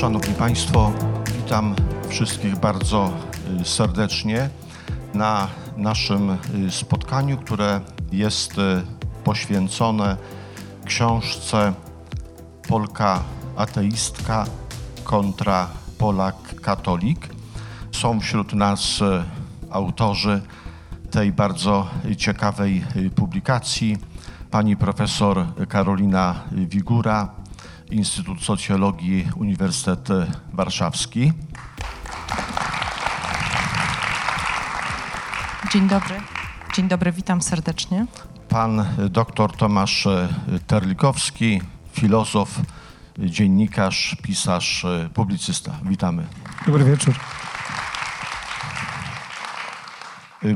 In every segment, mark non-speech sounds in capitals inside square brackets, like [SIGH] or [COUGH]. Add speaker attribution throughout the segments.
Speaker 1: Szanowni Państwo, witam wszystkich bardzo y, serdecznie na naszym y, spotkaniu, które jest y, poświęcone książce Polka ateistka kontra Polak katolik. Są wśród nas autorzy tej bardzo ciekawej publikacji. Pani profesor Karolina Wigura, Instytut Socjologii Uniwersytet Warszawski.
Speaker 2: Dzień dobry. Dzień dobry, witam serdecznie.
Speaker 1: Pan dr Tomasz Terlikowski, filozof, dziennikarz, pisarz, publicysta. Witamy.
Speaker 3: Dobry wieczór.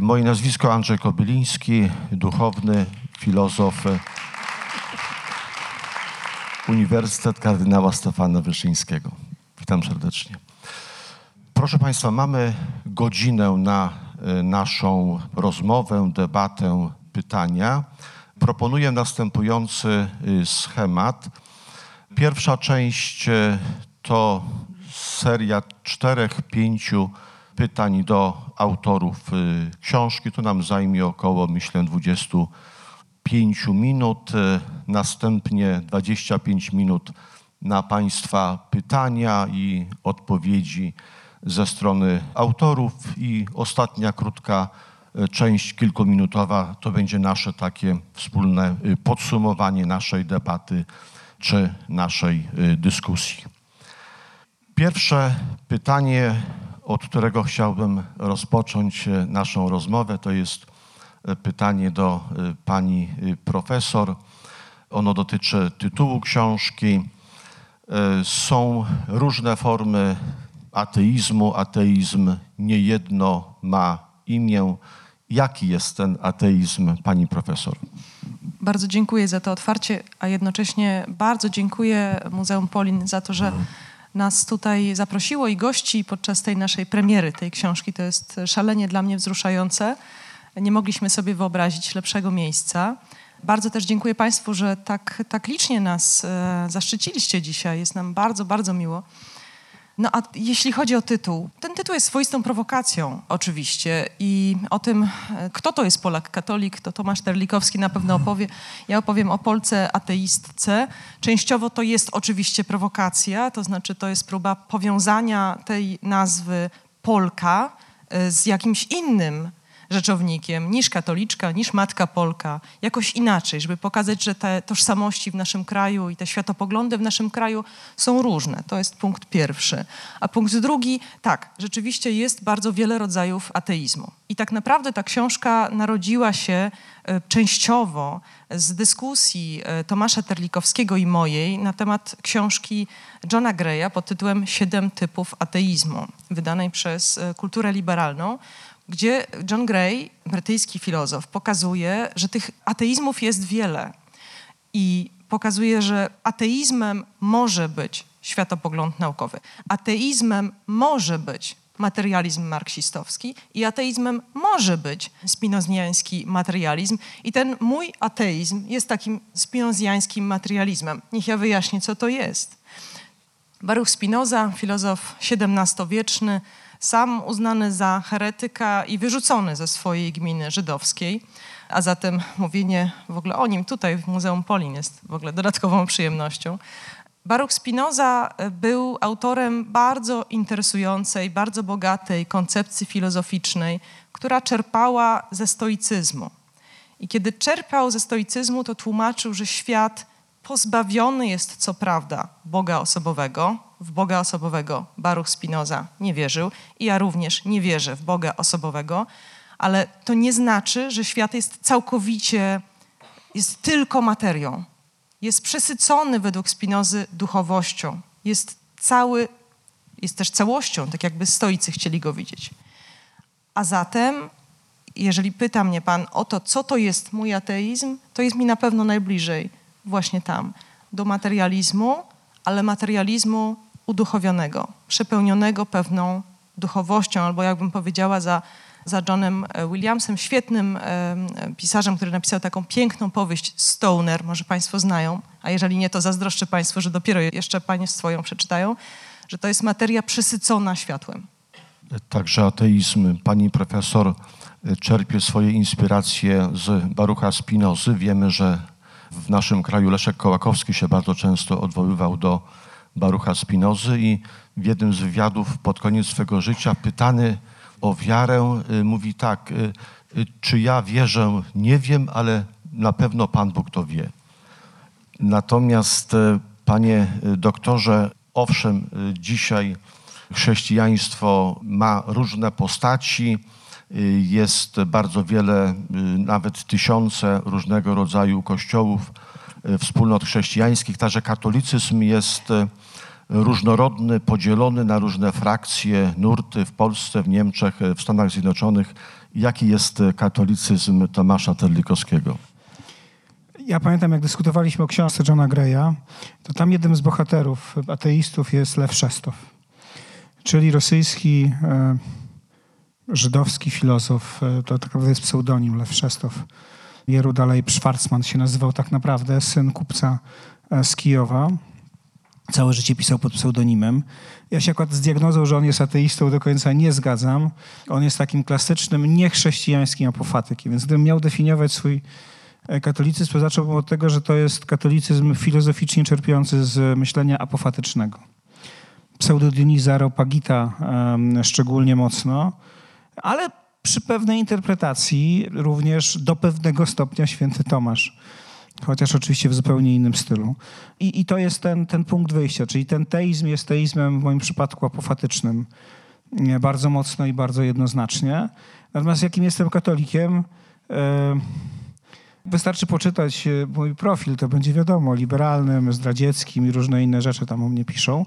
Speaker 1: Moje nazwisko Andrzej Kobyliński, duchowny, filozof, Uniwersytet Kardynała Stefana Wyszyńskiego. Witam serdecznie. Proszę Państwa, mamy godzinę na y, naszą rozmowę, debatę, pytania. Proponuję następujący y, schemat. Pierwsza część y, to seria czterech, pięciu pytań do autorów książki. To nam zajmie około, myślę, 20 5 minut, następnie 25 minut na Państwa pytania i odpowiedzi ze strony autorów i ostatnia krótka e, część kilkuminutowa to będzie nasze takie wspólne e, podsumowanie naszej debaty czy naszej dyskusji. Pierwsze pytanie, od którego chciałbym rozpocząć naszą rozmowę, to jest pytanie do pani profesor. Ono dotyczy tytułu książki. Y, są różne formy ateizmu. Ateizm niejedno ma imię. Jaki jest ten ateizm, pani profesor?
Speaker 2: Bardzo dziękuję za to otwarcie, a jednocześnie bardzo dziękuję Muzeum Polin za to, że nas tutaj zaprosiło i gości podczas tej naszej premiery tej książki. To jest szalenie dla mnie wzruszające. Nie mogliśmy sobie wyobrazić lepszego miejsca. Bardzo też dziękuję Państwu, że tak, tak licznie nas e, zaszczyciliście dzisiaj. Jest nam bardzo, bardzo miło. No a jeśli chodzi o tytuł, ten tytuł jest swoistą prowokacją oczywiście i o tym, e, kto to jest Polak katolik, to Tomasz Terlikowski na pewno opowie. Ja opowiem o Polce ateistce. Częściowo to jest oczywiście prowokacja, to znaczy to jest próba powiązania tej nazwy Polka e, z jakimś innym rzeczownikiem niż katoliczka, niż matka Polka, jakoś inaczej, żeby pokazać, że te tożsamości w naszym kraju i te światopoglądy w naszym kraju są różne. To jest punkt pierwszy. A punkt drugi, tak, rzeczywiście jest bardzo wiele rodzajów ateizmu. I tak naprawdę ta książka narodziła się e, częściowo z dyskusji e, Tomasza Terlikowskiego i mojej na temat książki Johna Greya pod tytułem Siedem typów ateizmu, wydanej przez e, Kulturę Liberalną, gdzie John Gray, brytyjski filozof, pokazuje, że tych ateizmów jest wiele i pokazuje, że ateizmem może być światopogląd naukowy. Ateizmem może być materializm marksistowski i ateizmem może być spinozjański materializm i ten mój ateizm jest takim spinozjańskim materializmem. Niech ja wyjaśnię, co to jest. Baruch Spinoza, filozof XVII-wieczny, sam uznany za heretyka i wyrzucony ze swojej gminy żydowskiej. A zatem mówienie w ogóle o nim tutaj w Muzeum Polin jest w ogóle dodatkową przyjemnością. Baruch Spinoza był autorem bardzo interesującej, bardzo bogatej koncepcji filozoficznej, która czerpała ze stoicyzmu. I kiedy czerpał ze stoicyzmu, to tłumaczył, że świat pozbawiony jest co prawda Boga osobowego, w Boga osobowego Baruch Spinoza nie wierzył i ja również nie wierzę w Boga osobowego, ale to nie znaczy, że świat jest całkowicie, jest tylko materią. Jest przesycony według Spinozy duchowością. Jest cały, jest też całością, tak jakby stoicy chcieli go widzieć. A zatem, jeżeli pyta mnie Pan o to, co to jest mój ateizm, to jest mi na pewno najbliżej właśnie tam, do materializmu, ale materializmu uduchowionego, przepełnionego pewną duchowością, albo jakbym powiedziała za, za Johnem e, Williamsem, świetnym e, pisarzem, który napisał taką piękną powieść Stoner, może Państwo znają, a jeżeli nie, to zazdroszczę Państwu, że dopiero jeszcze Państwo ją przeczytają. że to jest materia przesycona światłem.
Speaker 1: Także ateizm. Pani profesor y, czerpie swoje inspiracje z Barucha Spinozy. Wiemy, że w naszym kraju Leszek Kołakowski się bardzo często odwoływał do Barucha Spinozy i w jednym z wywiadów pod koniec swego życia pytany o wiarę y, mówi tak, y, y, czy ja wierzę, nie wiem, ale na pewno Pan Bóg to wie. Natomiast, panie doktorze, owszem, dzisiaj chrześcijaństwo ma różne postaci, jest bardzo wiele, nawet tysiące różnego rodzaju kościołów, wspólnot chrześcijańskich, także katolicyzm jest różnorodny, podzielony na różne frakcje, nurty w Polsce, w Niemczech, w Stanach Zjednoczonych. Jaki jest katolicyzm Tomasza Terlikowskiego?
Speaker 3: Ja pamiętam, jak dyskutowaliśmy o książce Johna Greya, to tam jednym z bohaterów ateistów jest Lew Szestow, czyli rosyjski, e, żydowski filozof. E, to tak naprawdę jest pseudonim Lew Szestow. Jerudalej Szwarcman się nazywał tak naprawdę, syn kupca e, z Kijowa. Całe życie pisał pod pseudonimem. Ja się akurat z diagnozą, że on jest ateistą, do końca nie zgadzam. On jest takim klasycznym, niechrześcijańskim apofatykiem. Więc gdybym miał definiować swój e, katolicyzm, to zacząłbym od tego, że to jest katolicyzm filozoficznie czerpiący z myślenia apofatycznego. Pseudodioniza Areopagita em, szczególnie mocno, ale przy pewnej interpretacji również do pewnego stopnia święty Tomasz chociaż oczywiście w zupełnie innym stylu. I, i to jest ten, ten punkt wyjścia, czyli ten teizm jest teizmem w moim przypadku apofatycznym bardzo mocno i bardzo jednoznacznie. Natomiast jakim jestem katolikiem, e, wystarczy poczytać e, mój profil, to będzie wiadomo, liberalnym, zdradzieckim i różne inne rzeczy tam o mnie piszą.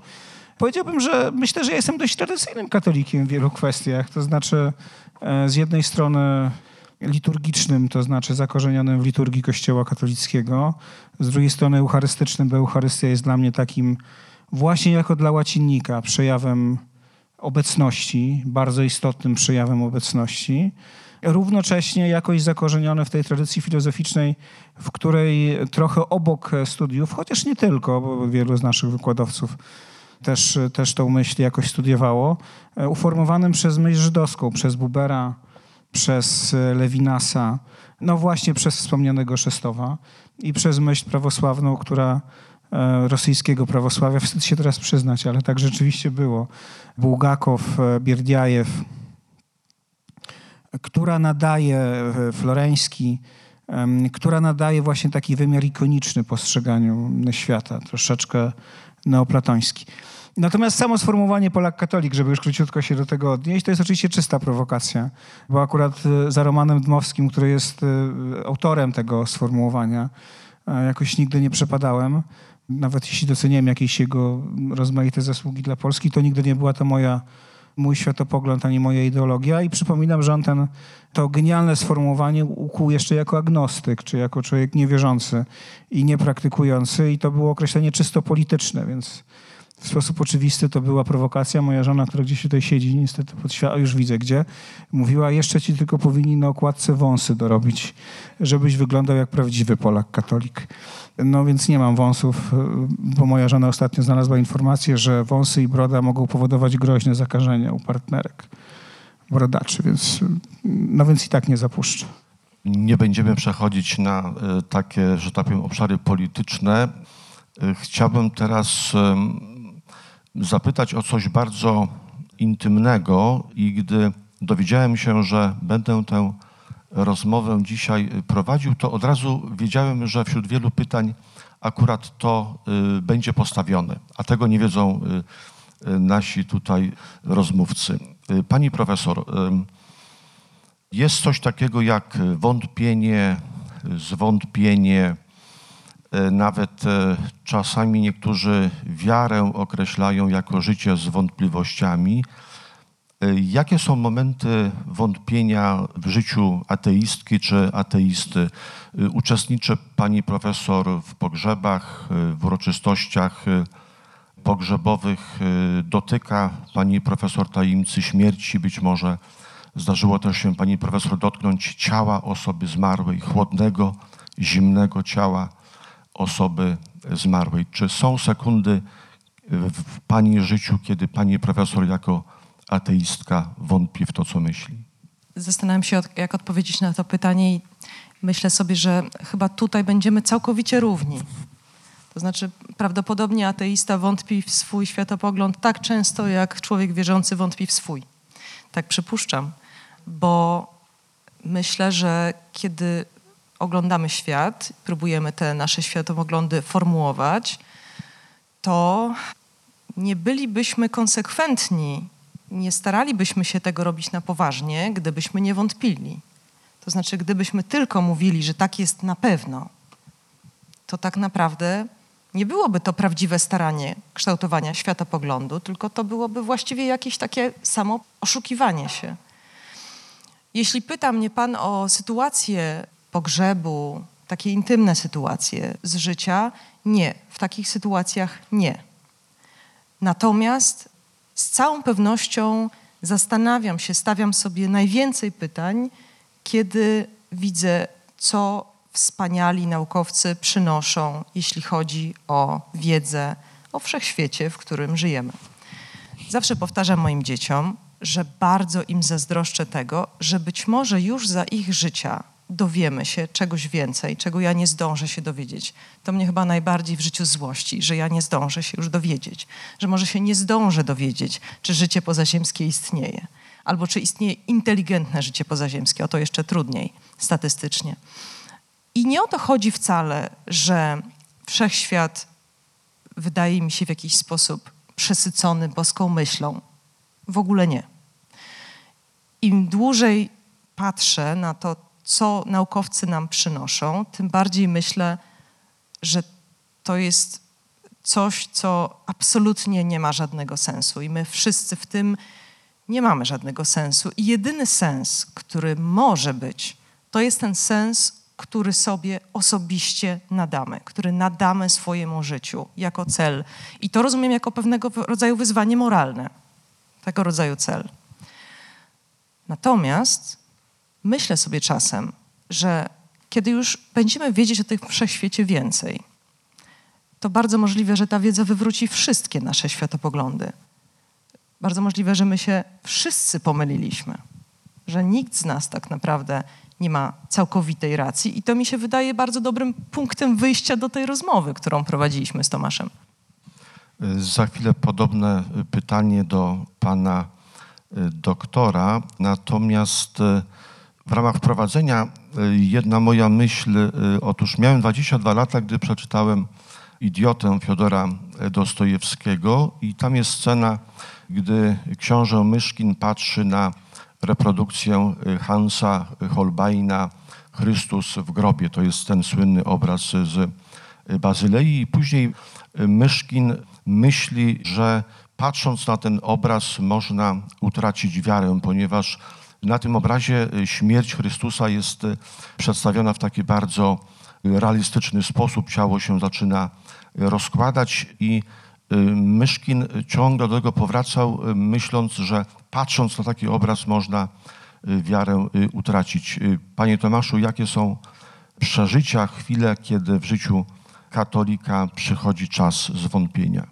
Speaker 3: Powiedziałbym, że myślę, że jestem dość tradycyjnym katolikiem w wielu kwestiach. To znaczy, e, z jednej strony liturgicznym, to znaczy zakorzenionym w liturgii Kościoła katolickiego, z drugiej strony eucharystycznym, bo Eucharystia jest dla mnie takim właśnie jako dla łacinnika przejawem obecności, bardzo istotnym przejawem obecności. Równocześnie jakoś zakorzenione w tej tradycji filozoficznej, w której trochę obok studiów, chociaż nie tylko, bo wielu z naszych wykładowców też, też tą myśl jakoś studiowało, uformowanym przez myśl żydowską, przez Bubera, przez Lewinasa, no właśnie przez wspomnianego Szestowa i przez myśl prawosławną, która e, rosyjskiego prawosławia, wstyd się teraz przyznać, ale tak rzeczywiście było. Bułgakow, e, Bierdiajew, która nadaje e, floreński, która nadaje właśnie taki wymiar ikoniczny postrzeganiu świata, troszeczkę neoplatoński. Natomiast samo sformułowanie Polak-katolik, żeby już króciutko się do tego odnieść, to jest oczywiście czysta prowokacja, bo akurat e, za Romanem Dmowskim, który jest e, autorem tego sformułowania, e, jakoś nigdy nie przepadałem. Nawet jeśli doceniałem jakieś jego rozmaite zasługi dla Polski, to nigdy nie była to moja, mój światopogląd ani moja ideologia. I przypominam, że on ten, to genialne sformułowanie ukuł jeszcze jako agnostyk, czy jako człowiek niewierzący i niepraktykujący. I to było określenie czysto polityczne, więc w sposób oczywisty to była prowokacja. Moja żona, która gdzieś tutaj siedzi, niestety pod świat, już widzę gdzie, mówiła, jeszcze ci tylko powinni na okładce wąsy dorobić, żebyś wyglądał jak prawdziwy Polak katolik. No więc nie mam wąsów, bo moja żona ostatnio znalazła informację, że wąsy i broda mogą powodować groźne zakażenia u partnerek brodaczy, więc no więc i tak nie zapuszczę.
Speaker 1: Nie będziemy przechodzić na e, takie, że tak powiem, obszary polityczne. E, Chciałbym teraz zapytać o coś bardzo intymnego i gdy dowiedziałem się, że będę tę rozmowę dzisiaj prowadził, to od razu wiedziałem, że wśród wielu pytań akurat to y, będzie postawione, a tego nie wiedzą y, y, nasi tutaj rozmówcy. Pani profesor, jest coś takiego jak wątpienie, zwątpienie, nawet e, czasami niektórzy wiarę określają jako życie z wątpliwościami. E, Jakie są momenty wątpienia w życiu ateistki czy ateisty? E, Uczestniczy pani profesor w pogrzebach, e, w uroczystościach e, pogrzebowych. e, Dotyka pani profesor tajemnicy śmierci, być może zdarzyło też się pani profesor dotknąć ciała osoby zmarłej, chłodnego, zimnego ciała osoby zmarłej. Czy są sekundy, w Pani życiu, kiedy Pani profesor jako ateistka wątpi w to, co myśli?
Speaker 2: Zastanawiam się, jak odpowiedzieć na to pytanie i myślę sobie, że chyba tutaj będziemy całkowicie równi. To znaczy, prawdopodobnie ateista wątpi w swój światopogląd tak często, jak człowiek wierzący wątpi w swój. Tak przypuszczam, bo myślę, że kiedy oglądamy świat, próbujemy te nasze światopoglądy formułować, to nie bylibyśmy konsekwentni, nie staralibyśmy się tego robić na poważnie, gdybyśmy nie wątpili. To znaczy, gdybyśmy tylko mówili, że tak jest na pewno, to tak naprawdę nie byłoby to prawdziwe staranie kształtowania światopoglądu, tylko to byłoby właściwie jakieś takie samo oszukiwanie się. Jeśli pyta mnie Pan o sytuację pogrzebu, takie intymne sytuacje z życia, nie. W takich sytuacjach nie. Natomiast z całą pewnością zastanawiam się, stawiam sobie najwięcej pytań, kiedy widzę, co wspaniali naukowcy przynoszą, jeśli chodzi o wiedzę o wszechświecie, w którym żyjemy. Zawsze powtarzam moim dzieciom, że bardzo im zazdroszczę tego, że być może już za ich życia dowiemy się czegoś więcej, czego ja nie zdążę się dowiedzieć. To mnie chyba najbardziej w życiu złości, że ja nie zdążę się już dowiedzieć, że może się nie zdążę dowiedzieć, czy życie pozaziemskie istnieje, albo czy istnieje inteligentne życie pozaziemskie, o to jeszcze trudniej statystycznie. I nie o to chodzi wcale, że wszechświat wydaje mi się w jakiś sposób przesycony boską myślą. W ogóle nie. Im dłużej patrzę na to, co naukowcy nam przynoszą, tym bardziej myślę, że to jest coś, co absolutnie nie ma żadnego sensu. I my wszyscy w tym nie mamy żadnego sensu. I jedyny sens, który może być, to jest ten sens, który sobie osobiście nadamy, który nadamy swojemu życiu jako cel. I to rozumiem jako pewnego rodzaju wyzwanie moralne, tego rodzaju cel. Natomiast myślę sobie czasem, że kiedy już będziemy wiedzieć o tym wszechświecie więcej, to bardzo możliwe, że ta wiedza wywróci wszystkie nasze światopoglądy. Bardzo możliwe, że my się wszyscy pomyliliśmy, że nikt z nas tak naprawdę nie ma całkowitej racji i to mi się wydaje bardzo dobrym punktem wyjścia do tej rozmowy, którą prowadziliśmy z Tomaszem.
Speaker 1: Za chwilę podobne pytanie do pana y, doktora. Natomiast y, w ramach wprowadzenia y, jedna moja myśl. y, Otóż miałem 22 lata, gdy przeczytałem Idiotę Fiodora Dostojewskiego i tam jest scena, gdy książę Myszkin patrzy na reprodukcję y, Hansa Holbeina Chrystus w grobie. To jest ten słynny obraz z Bazylei i później y, Myszkin myśli, że patrząc na ten obraz można utracić wiarę, ponieważ na tym obrazie y, śmierć Chrystusa jest y, przedstawiona w taki bardzo y, realistyczny sposób. Ciało się zaczyna rozkładać i Myszkin ciągle do tego powracał, myśląc, że patrząc na taki obraz można wiarę utracić. Panie Tomaszu, jakie są przeżycia, chwile, kiedy w życiu katolika przychodzi czas zwątpienia?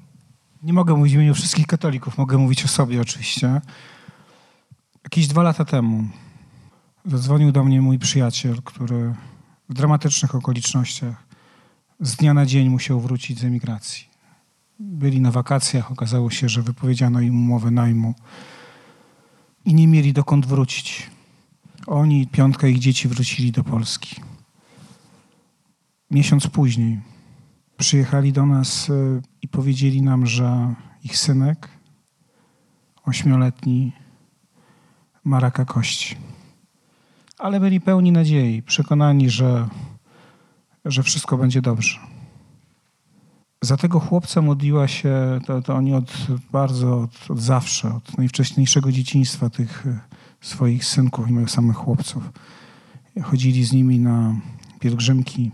Speaker 3: Nie mogę mówić w imieniu wszystkich katolików, mogę mówić o sobie oczywiście. Jakieś dwa lata temu zadzwonił do mnie mój przyjaciel, który w dramatycznych okolicznościach z dnia na dzień musiał wrócić z emigracji. Byli na wakacjach, okazało się, że wypowiedziano im umowę najmu i nie mieli dokąd wrócić. Oni piątka ich dzieci wrócili do Polski. Miesiąc później przyjechali do nas y, i powiedzieli nam, że ich synek, ośmioletni, ma raka kości. Ale byli pełni nadziei, przekonani, że, że wszystko będzie dobrze. Za tego chłopca modliła się, to, to oni od bardzo, od, od zawsze, od najwcześniejszego dzieciństwa tych y, swoich synków i samych chłopców. Chodzili z nimi na pielgrzymki,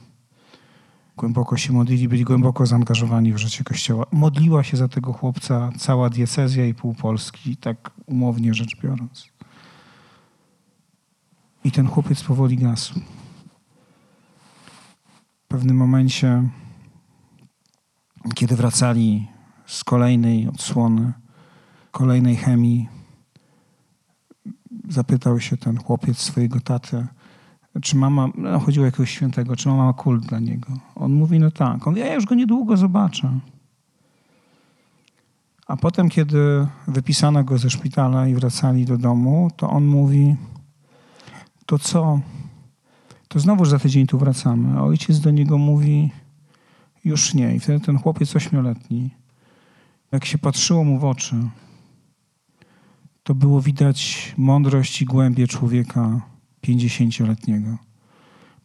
Speaker 3: głęboko się modlili, byli głęboko zaangażowani w życie Kościoła. Modliła się za tego chłopca cała diecezja i pół Polski, tak umownie rzecz biorąc. I ten chłopiec powoli gasł. W pewnym momencie, kiedy wracali z kolejnej odsłony, kolejnej chemii, zapytał się ten chłopiec swojego tatę, czy mama, no chodziło o jakiegoś świętego, czy mama ma kult dla niego. On mówi, no tak. On mówi, ja już go niedługo zobaczę. A potem, kiedy wypisano go ze szpitala i wracali do domu, to on mówi, to co? To znowu za tydzień tu wracamy. A ojciec do niego mówi, już nie. I wtedy ten chłopiec ośmioletni, jak się patrzyło mu w oczy, to było widać mądrość i głębie człowieka pięćdziesięcioletniego.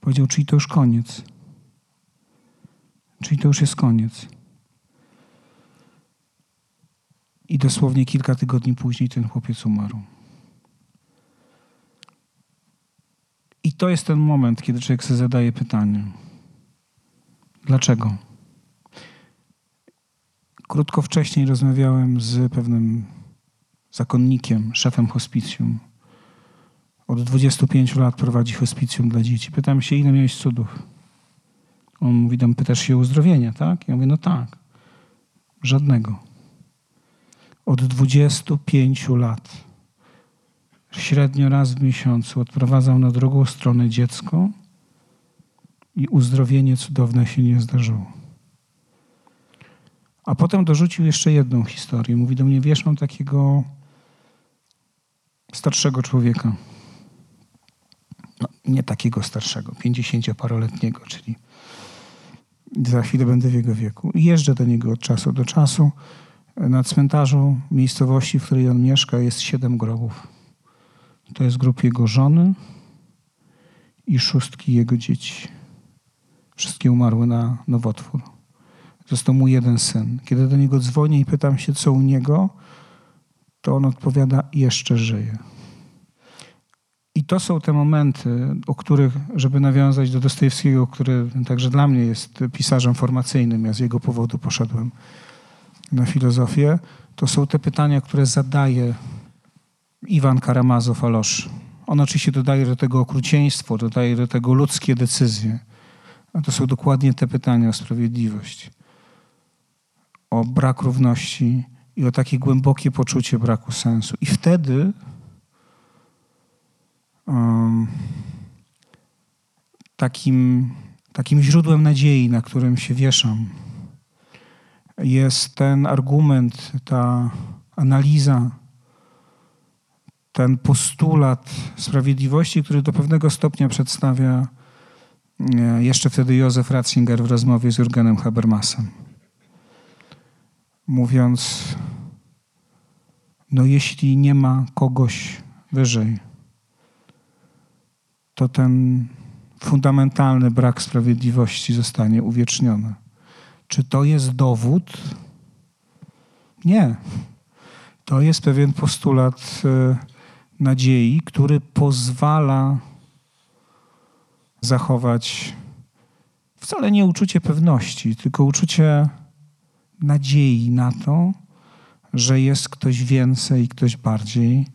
Speaker 3: Powiedział, czyli to już koniec. Czyli to już jest koniec. I dosłownie kilka tygodni później ten chłopiec umarł. I to jest ten moment, kiedy człowiek sobie zadaje pytanie: dlaczego? Krótko wcześniej rozmawiałem z pewnym zakonnikiem, szefem hospicjum. Od 25 lat prowadzi hospicjum dla dzieci. Pytam się, ile miałeś cudów? On mówi, tam pytasz się o uzdrowienia, tak? Ja mówię, no tak. Żadnego. Od 25 lat, średnio raz w miesiącu, odprowadzał na drugą stronę dziecko i uzdrowienie cudowne się nie zdarzyło. A potem dorzucił jeszcze jedną historię. Mówi do mnie, wiesz, mam takiego starszego człowieka. No, nie takiego starszego, pięćdziesięcioparoletniego, czyli za chwilę będę w jego wieku. I jeżdżę do niego od czasu do czasu. Na cmentarzu miejscowości, w której on mieszka, jest siedem grobów. To jest grób jego żony i szóstki jego dzieci. Wszystkie umarły na nowotwór. Został mu jeden syn. Kiedy do niego dzwonię i pytam się, co u niego, to on odpowiada, jeszcze żyje. I to są te momenty, o których, żeby nawiązać do Dostojewskiego, który także dla mnie jest pisarzem formacyjnym, ja z jego powodu poszedłem na filozofię, to są te pytania, które zadaje Iwan Karamazow Alosz. On oczywiście dodaje do tego okrucieństwo, dodaje do tego ludzkie decyzje. A to są dokładnie te pytania o sprawiedliwość, o brak równości i o takie głębokie poczucie braku sensu. I wtedy um, takim, takim źródłem nadziei, na którym się wieszam, jest ten argument, ta analiza, ten postulat sprawiedliwości, który do pewnego stopnia przedstawia e, jeszcze wtedy Józef Ratzinger w rozmowie z Jurgenem Habermasem. Mówiąc, no jeśli nie ma kogoś wyżej, to ten fundamentalny brak sprawiedliwości zostanie uwieczniony. Czy to jest dowód? Nie. To jest pewien postulat e, nadziei, który pozwala zachować wcale nie uczucie pewności, tylko uczucie nadziei na to, że jest ktoś więcej, ktoś bardziej,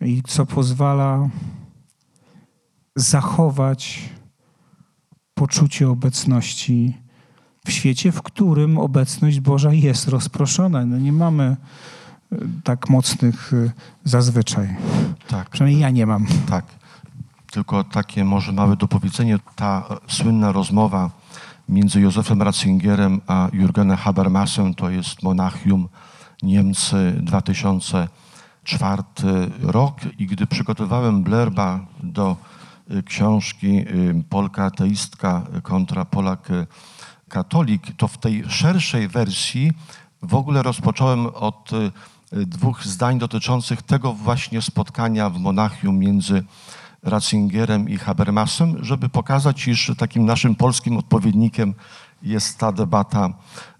Speaker 3: i co pozwala zachować poczucie obecności w świecie, w którym obecność Boża jest rozproszona. No nie mamy tak mocnych e, zazwyczaj.
Speaker 1: Tak.
Speaker 3: Przynajmniej ja nie mam.
Speaker 1: Tak. Tylko takie może małe dopowiedzenie. Ta e, słynna rozmowa między Józefem Ratzingerem a Jürgenem Habermasem to jest Monachium Niemcy 2004 rok i gdy przygotowywałem Blerba do książki Polka ateistka kontra Polak katolik, to w tej szerszej wersji w ogóle rozpocząłem od dwóch zdań dotyczących tego właśnie spotkania w Monachium między Ratzingerem i Habermasem, żeby pokazać, iż takim naszym polskim odpowiednikiem jest ta debata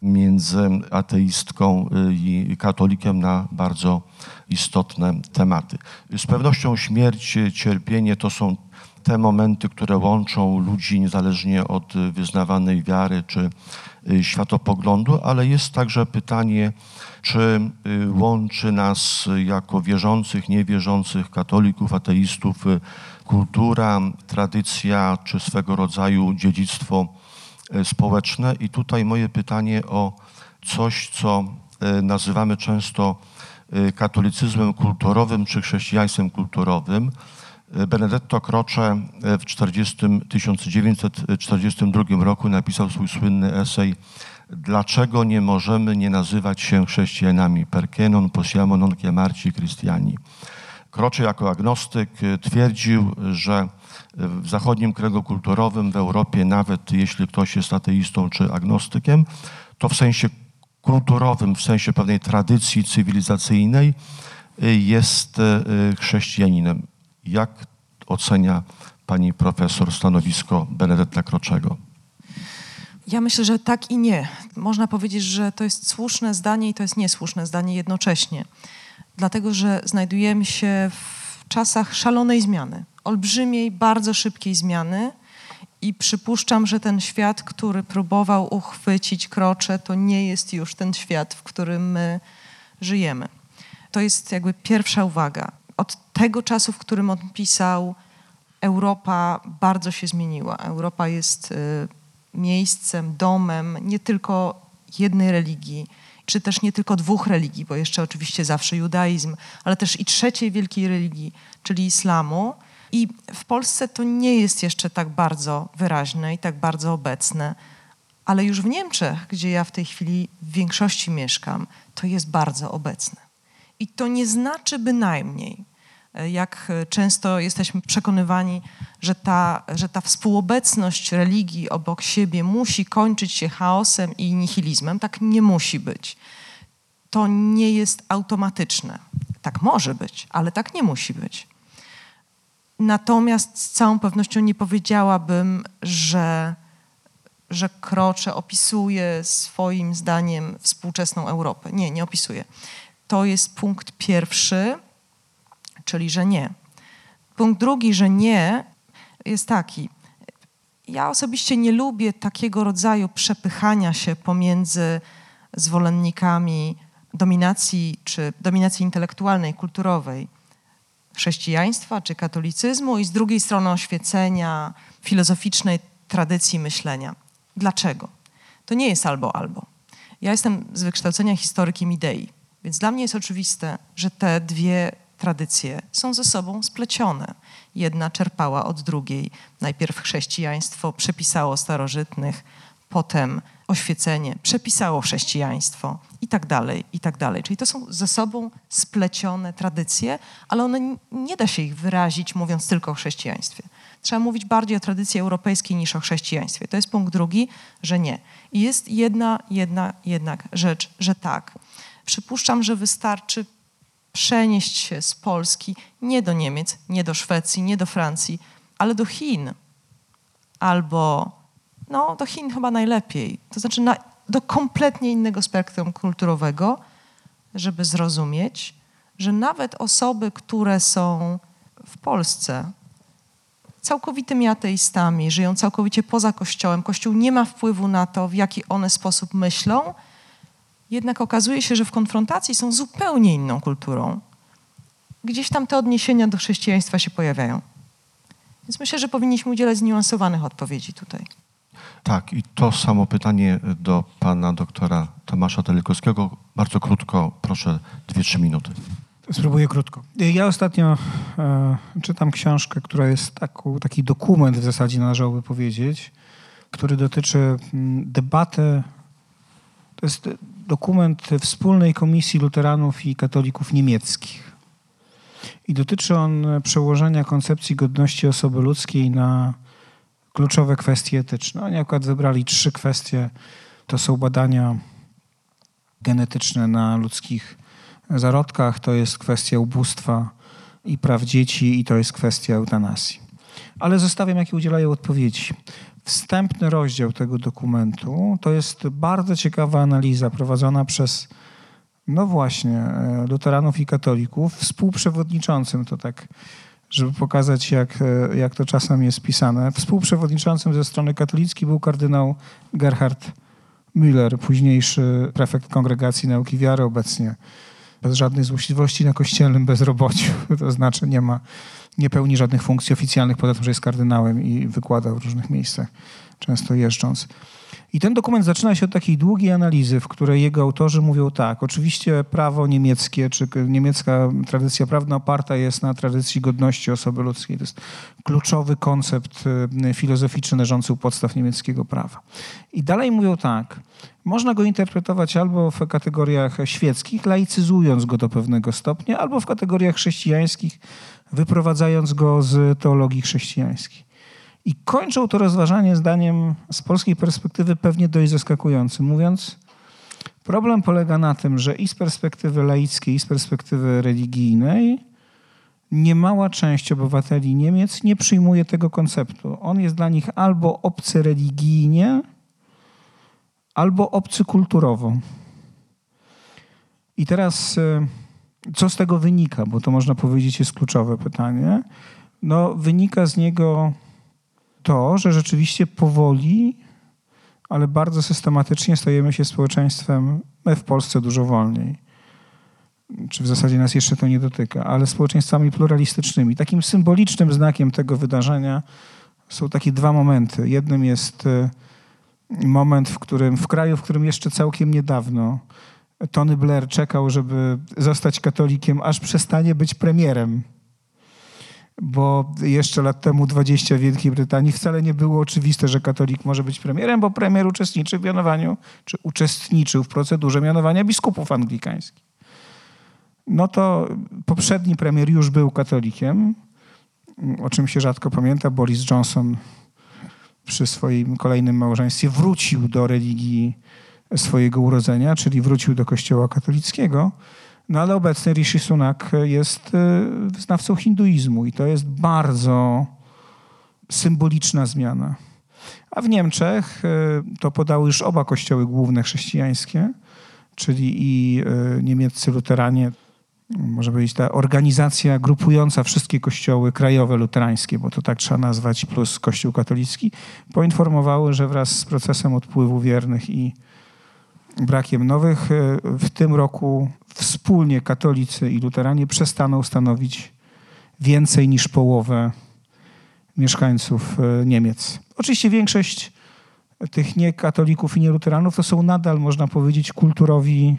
Speaker 1: między ateistką i katolikiem na bardzo istotne tematy. Z pewnością śmierć, cierpienie to są te momenty, które łączą ludzi niezależnie od wyznawanej wiary czy światopoglądu, ale jest także pytanie, czy łączy nas jako wierzących, niewierzących, katolików, ateistów kultura, tradycja czy swego rodzaju dziedzictwo społeczne. I tutaj moje pytanie o coś, co nazywamy często katolicyzmem kulturowym czy chrześcijaństwem kulturowym. E, Benedetto Croce e, w 40, 1942 roku napisał swój słynny esej Dlaczego nie możemy nie nazywać się chrześcijanami? Perché non possiamo non chiamarci cristiani? Croce jako agnostyk e, twierdził, że w zachodnim kręgu kulturowym w Europie, nawet jeśli ktoś jest ateistą czy agnostykiem, to w sensie kulturowym, w sensie pewnej tradycji cywilizacyjnej jest y, chrześcijaninem. Jak ocenia pani profesor stanowisko Benedetta Kroczego?
Speaker 2: Ja myślę, że tak i nie. Można powiedzieć, że to jest słuszne zdanie i to jest niesłuszne zdanie jednocześnie. Dlatego, że znajdujemy się w czasach szalonej zmiany, olbrzymiej, bardzo szybkiej zmiany i przypuszczam, że ten świat, który próbował uchwycić krocze, to nie jest już ten świat, w którym my żyjemy. To jest jakby pierwsza uwaga. Od tego czasu, w którym on pisał, Europa bardzo się zmieniła. Europa jest y, miejscem, domem nie tylko jednej religii, czy też nie tylko dwóch religii, bo jeszcze oczywiście zawsze judaizm, ale też i trzeciej wielkiej religii, czyli islamu. I w Polsce to nie jest jeszcze tak bardzo wyraźne i tak bardzo obecne, ale już w Niemczech, gdzie ja w tej chwili w większości mieszkam, to jest bardzo obecne. I to nie znaczy bynajmniej, jak często jesteśmy przekonywani, że ta, że ta współobecność religii obok siebie musi kończyć się chaosem i nihilizmem. Tak nie musi być. To nie jest automatyczne. Tak może być, ale tak nie musi być. Natomiast z całą pewnością nie powiedziałabym, że, że Krocze opisuje swoim zdaniem współczesną Europę. Nie, nie opisuje. To jest punkt pierwszy, czyli że nie. Punkt drugi, że nie, jest taki. Ja osobiście nie lubię takiego rodzaju przepychania się pomiędzy zwolennikami dominacji czy dominacji intelektualnej, kulturowej chrześcijaństwa czy katolicyzmu i z drugiej strony oświecenia, filozoficznej tradycji myślenia. Dlaczego? To nie jest albo albo. Ja jestem z wykształcenia historykiem idei, więc dla mnie jest oczywiste, że te dwie tradycje są ze sobą splecione. Jedna czerpała od drugiej. Najpierw chrześcijaństwo przepisało starożytnych, potem oświecenie przepisało chrześcijaństwo i tak dalej, i tak dalej. Czyli to są ze sobą splecione tradycje, ale one nie da się ich wyrazić mówiąc tylko o chrześcijaństwie. Trzeba mówić bardziej o tradycji europejskiej niż o chrześcijaństwie. To jest punkt drugi, że nie. I jest jedna, jedna jednak rzecz, że tak. Przypuszczam, że wystarczy przenieść się z Polski nie do Niemiec, nie do Szwecji, nie do Francji, ale do Chin. Albo, no, do Chin chyba najlepiej. To znaczy na, do kompletnie innego spektrum kulturowego, żeby zrozumieć, że nawet osoby, które są w Polsce całkowitymi ateistami, żyją całkowicie poza Kościołem, Kościół nie ma wpływu na to, w jaki one sposób myślą, jednak okazuje się, że w konfrontacji są zupełnie inną kulturą. Gdzieś tam te odniesienia do chrześcijaństwa się pojawiają. Więc myślę, że powinniśmy udzielać zniuansowanych odpowiedzi tutaj.
Speaker 1: Tak, i to samo pytanie do pana doktora Tomasza Telikowskiego. Bardzo krótko, proszę, dwie, trzy minuty.
Speaker 3: Spróbuję krótko. Ja ostatnio e, czytam książkę, która jest taką, taki dokument w zasadzie należałoby powiedzieć, który dotyczy mm, debaty. To jest dokument wspólnej komisji luteranów i katolików niemieckich. I dotyczy on przełożenia koncepcji godności osoby ludzkiej na kluczowe kwestie etyczne. Oni akurat wybrali trzy kwestie. To są badania genetyczne na ludzkich zarodkach, to jest kwestia ubóstwa i praw dzieci i to jest kwestia eutanazji. Ale zostawiam, jakie udzielają odpowiedzi. Wstępny rozdział tego dokumentu to jest bardzo ciekawa analiza prowadzona przez, no właśnie, e, luteranów i katolików, współprzewodniczącym to tak, żeby pokazać, jak, e, jak to czasem jest pisane. Współprzewodniczącym ze strony katolickiej był kardynał Gerhard Müller, późniejszy prefekt Kongregacji Nauki Wiary, obecnie bez żadnej złośliwości na kościelnym bezrobociu. [LAUGHS] To znaczy nie ma, nie pełni żadnych funkcji oficjalnych, poza tym, że jest kardynałem i wykłada w różnych miejscach często jeżdżąc. I ten dokument zaczyna się od takiej długiej analizy, w której jego autorzy mówią tak, oczywiście prawo niemieckie, czy niemiecka tradycja prawna oparta jest na tradycji godności osoby ludzkiej. To jest kluczowy koncept y, filozoficzny leżący u podstaw niemieckiego prawa. I dalej mówią tak, można go interpretować albo w kategoriach świeckich, laicyzując go do pewnego stopnia, albo w kategoriach chrześcijańskich, wyprowadzając go z teologii chrześcijańskiej. I kończą to rozważanie zdaniem z polskiej perspektywy pewnie dość zaskakującym, mówiąc, problem polega na tym, że i z perspektywy laickiej, i z perspektywy religijnej niemała część obywateli Niemiec nie przyjmuje tego konceptu. On jest dla nich albo obcy religijnie, albo obcy kulturowo. I teraz e, co z tego wynika, bo to można powiedzieć jest kluczowe pytanie. No, wynika z niego to, że rzeczywiście powoli, ale bardzo systematycznie stajemy się społeczeństwem, my w Polsce dużo wolniej, czy w zasadzie nas jeszcze to nie dotyka, ale społeczeństwami pluralistycznymi. Takim symbolicznym znakiem tego wydarzenia są takie dwa momenty. Jednym jest e, moment, w którym w kraju, w którym jeszcze całkiem niedawno Tony Blair czekał, żeby zostać katolikiem, aż przestanie być premierem bo jeszcze lat temu 20 w Wielkiej Brytanii wcale nie było oczywiste, że katolik może być premierem, bo premier uczestniczy w mianowaniu, czy uczestniczył w procedurze mianowania biskupów anglikańskich. No to poprzedni premier już był katolikiem, o czym się rzadko pamięta. Boris Johnson przy swoim kolejnym małżeństwie wrócił do religii swojego urodzenia, czyli wrócił do kościoła katolickiego. No ale obecny Rishi Sunak jest wyznawcą hinduizmu i to jest bardzo symboliczna zmiana. A w Niemczech y, to podały już oba kościoły główne chrześcijańskie, czyli i y, niemieccy luteranie, może powiedzieć ta organizacja grupująca wszystkie kościoły krajowe luterańskie, bo to tak trzeba nazwać, plus kościół katolicki, poinformowały, że wraz z procesem odpływu wiernych i brakiem nowych w tym roku wspólnie katolicy i luteranie przestaną stanowić więcej niż połowę mieszkańców e, Niemiec. Oczywiście większość tych niekatolików i nieluteranów to są nadal, można powiedzieć, kulturowi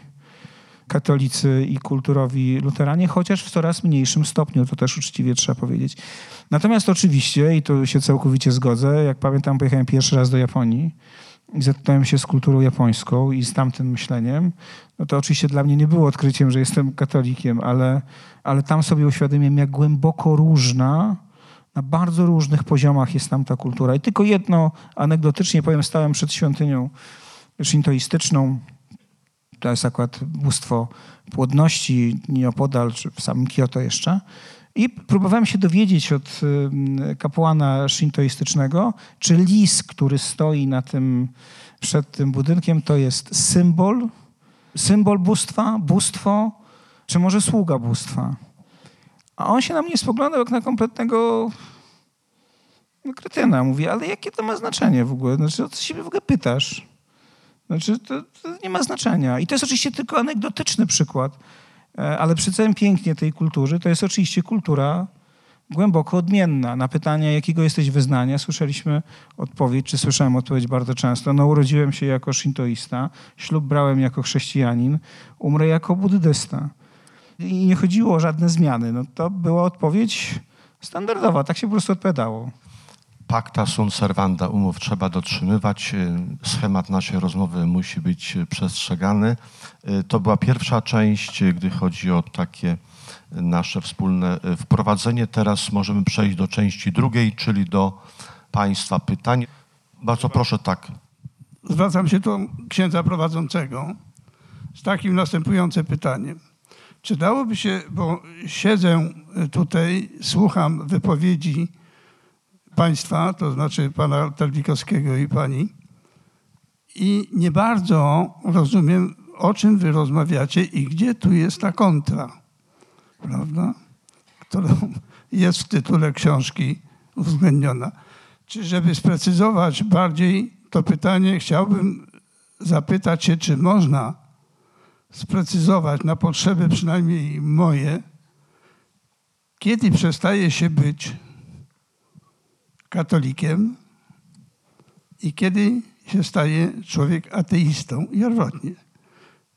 Speaker 3: katolicy i kulturowi luteranie, chociaż w coraz mniejszym stopniu, to też uczciwie trzeba powiedzieć. Natomiast oczywiście, i tu się całkowicie zgodzę, jak pamiętam, pojechałem pierwszy raz do Japonii, i zetknąłem się z kulturą japońską i z tamtym myśleniem, no to oczywiście dla mnie nie było odkryciem, że jestem katolikiem, ale, ale tam sobie uświadomiłem, jak głęboko różna, na bardzo różnych poziomach jest tam ta kultura. I tylko jedno anegdotycznie powiem, stałem przed świątynią shintoistyczną, to jest akurat bóstwo płodności nieopodal, czy w samym Kyoto jeszcze. I próbowałem się dowiedzieć od kapłana shintoistycznego, czy lis, który stoi na tym, przed tym budynkiem, to jest symbol, symbol bóstwa, bóstwo, czy może sługa bóstwa. A on się na mnie spoglądał jak na kompletnego kretyna. Mówi, ale jakie to ma znaczenie w ogóle? Znaczy, o co się w ogóle pytasz? Znaczy, to, to nie ma znaczenia. I to jest oczywiście tylko anegdotyczny przykład. E, ale przy całym pięknie tej kultury to jest oczywiście kultura głęboko odmienna. Na pytanie, jakiego jesteś wyznania, słyszeliśmy odpowiedź, czy słyszałem odpowiedź bardzo często. No urodziłem się jako shintoista, ślub brałem jako chrześcijanin, umrę jako buddysta. I nie chodziło o żadne zmiany. No, to była odpowiedź standardowa, tak się po prostu odpowiadało.
Speaker 1: Pacta sunt servanda, umów trzeba dotrzymywać, y, schemat naszej rozmowy musi być przestrzegany. Y, to była pierwsza część, y, gdy chodzi o takie nasze wspólne wprowadzenie. Teraz możemy przejść do części drugiej, czyli do Państwa pytań. Bardzo proszę, tak.
Speaker 4: Zwracam się do księdza prowadzącego z takim następującym pytaniem. Czy dałoby się, bo siedzę tutaj, słucham wypowiedzi państwa, to znaczy pana Terlikowskiego i pani. I nie bardzo rozumiem, o czym wy rozmawiacie i gdzie tu jest ta kontra, prawda? Która jest w tytule książki uwzględniona. Czy żeby sprecyzować bardziej to pytanie, chciałbym zapytać się, czy można sprecyzować na potrzeby przynajmniej moje, kiedy przestaje się być katolikiem i kiedy się staje człowiek ateistą i odwrotnie.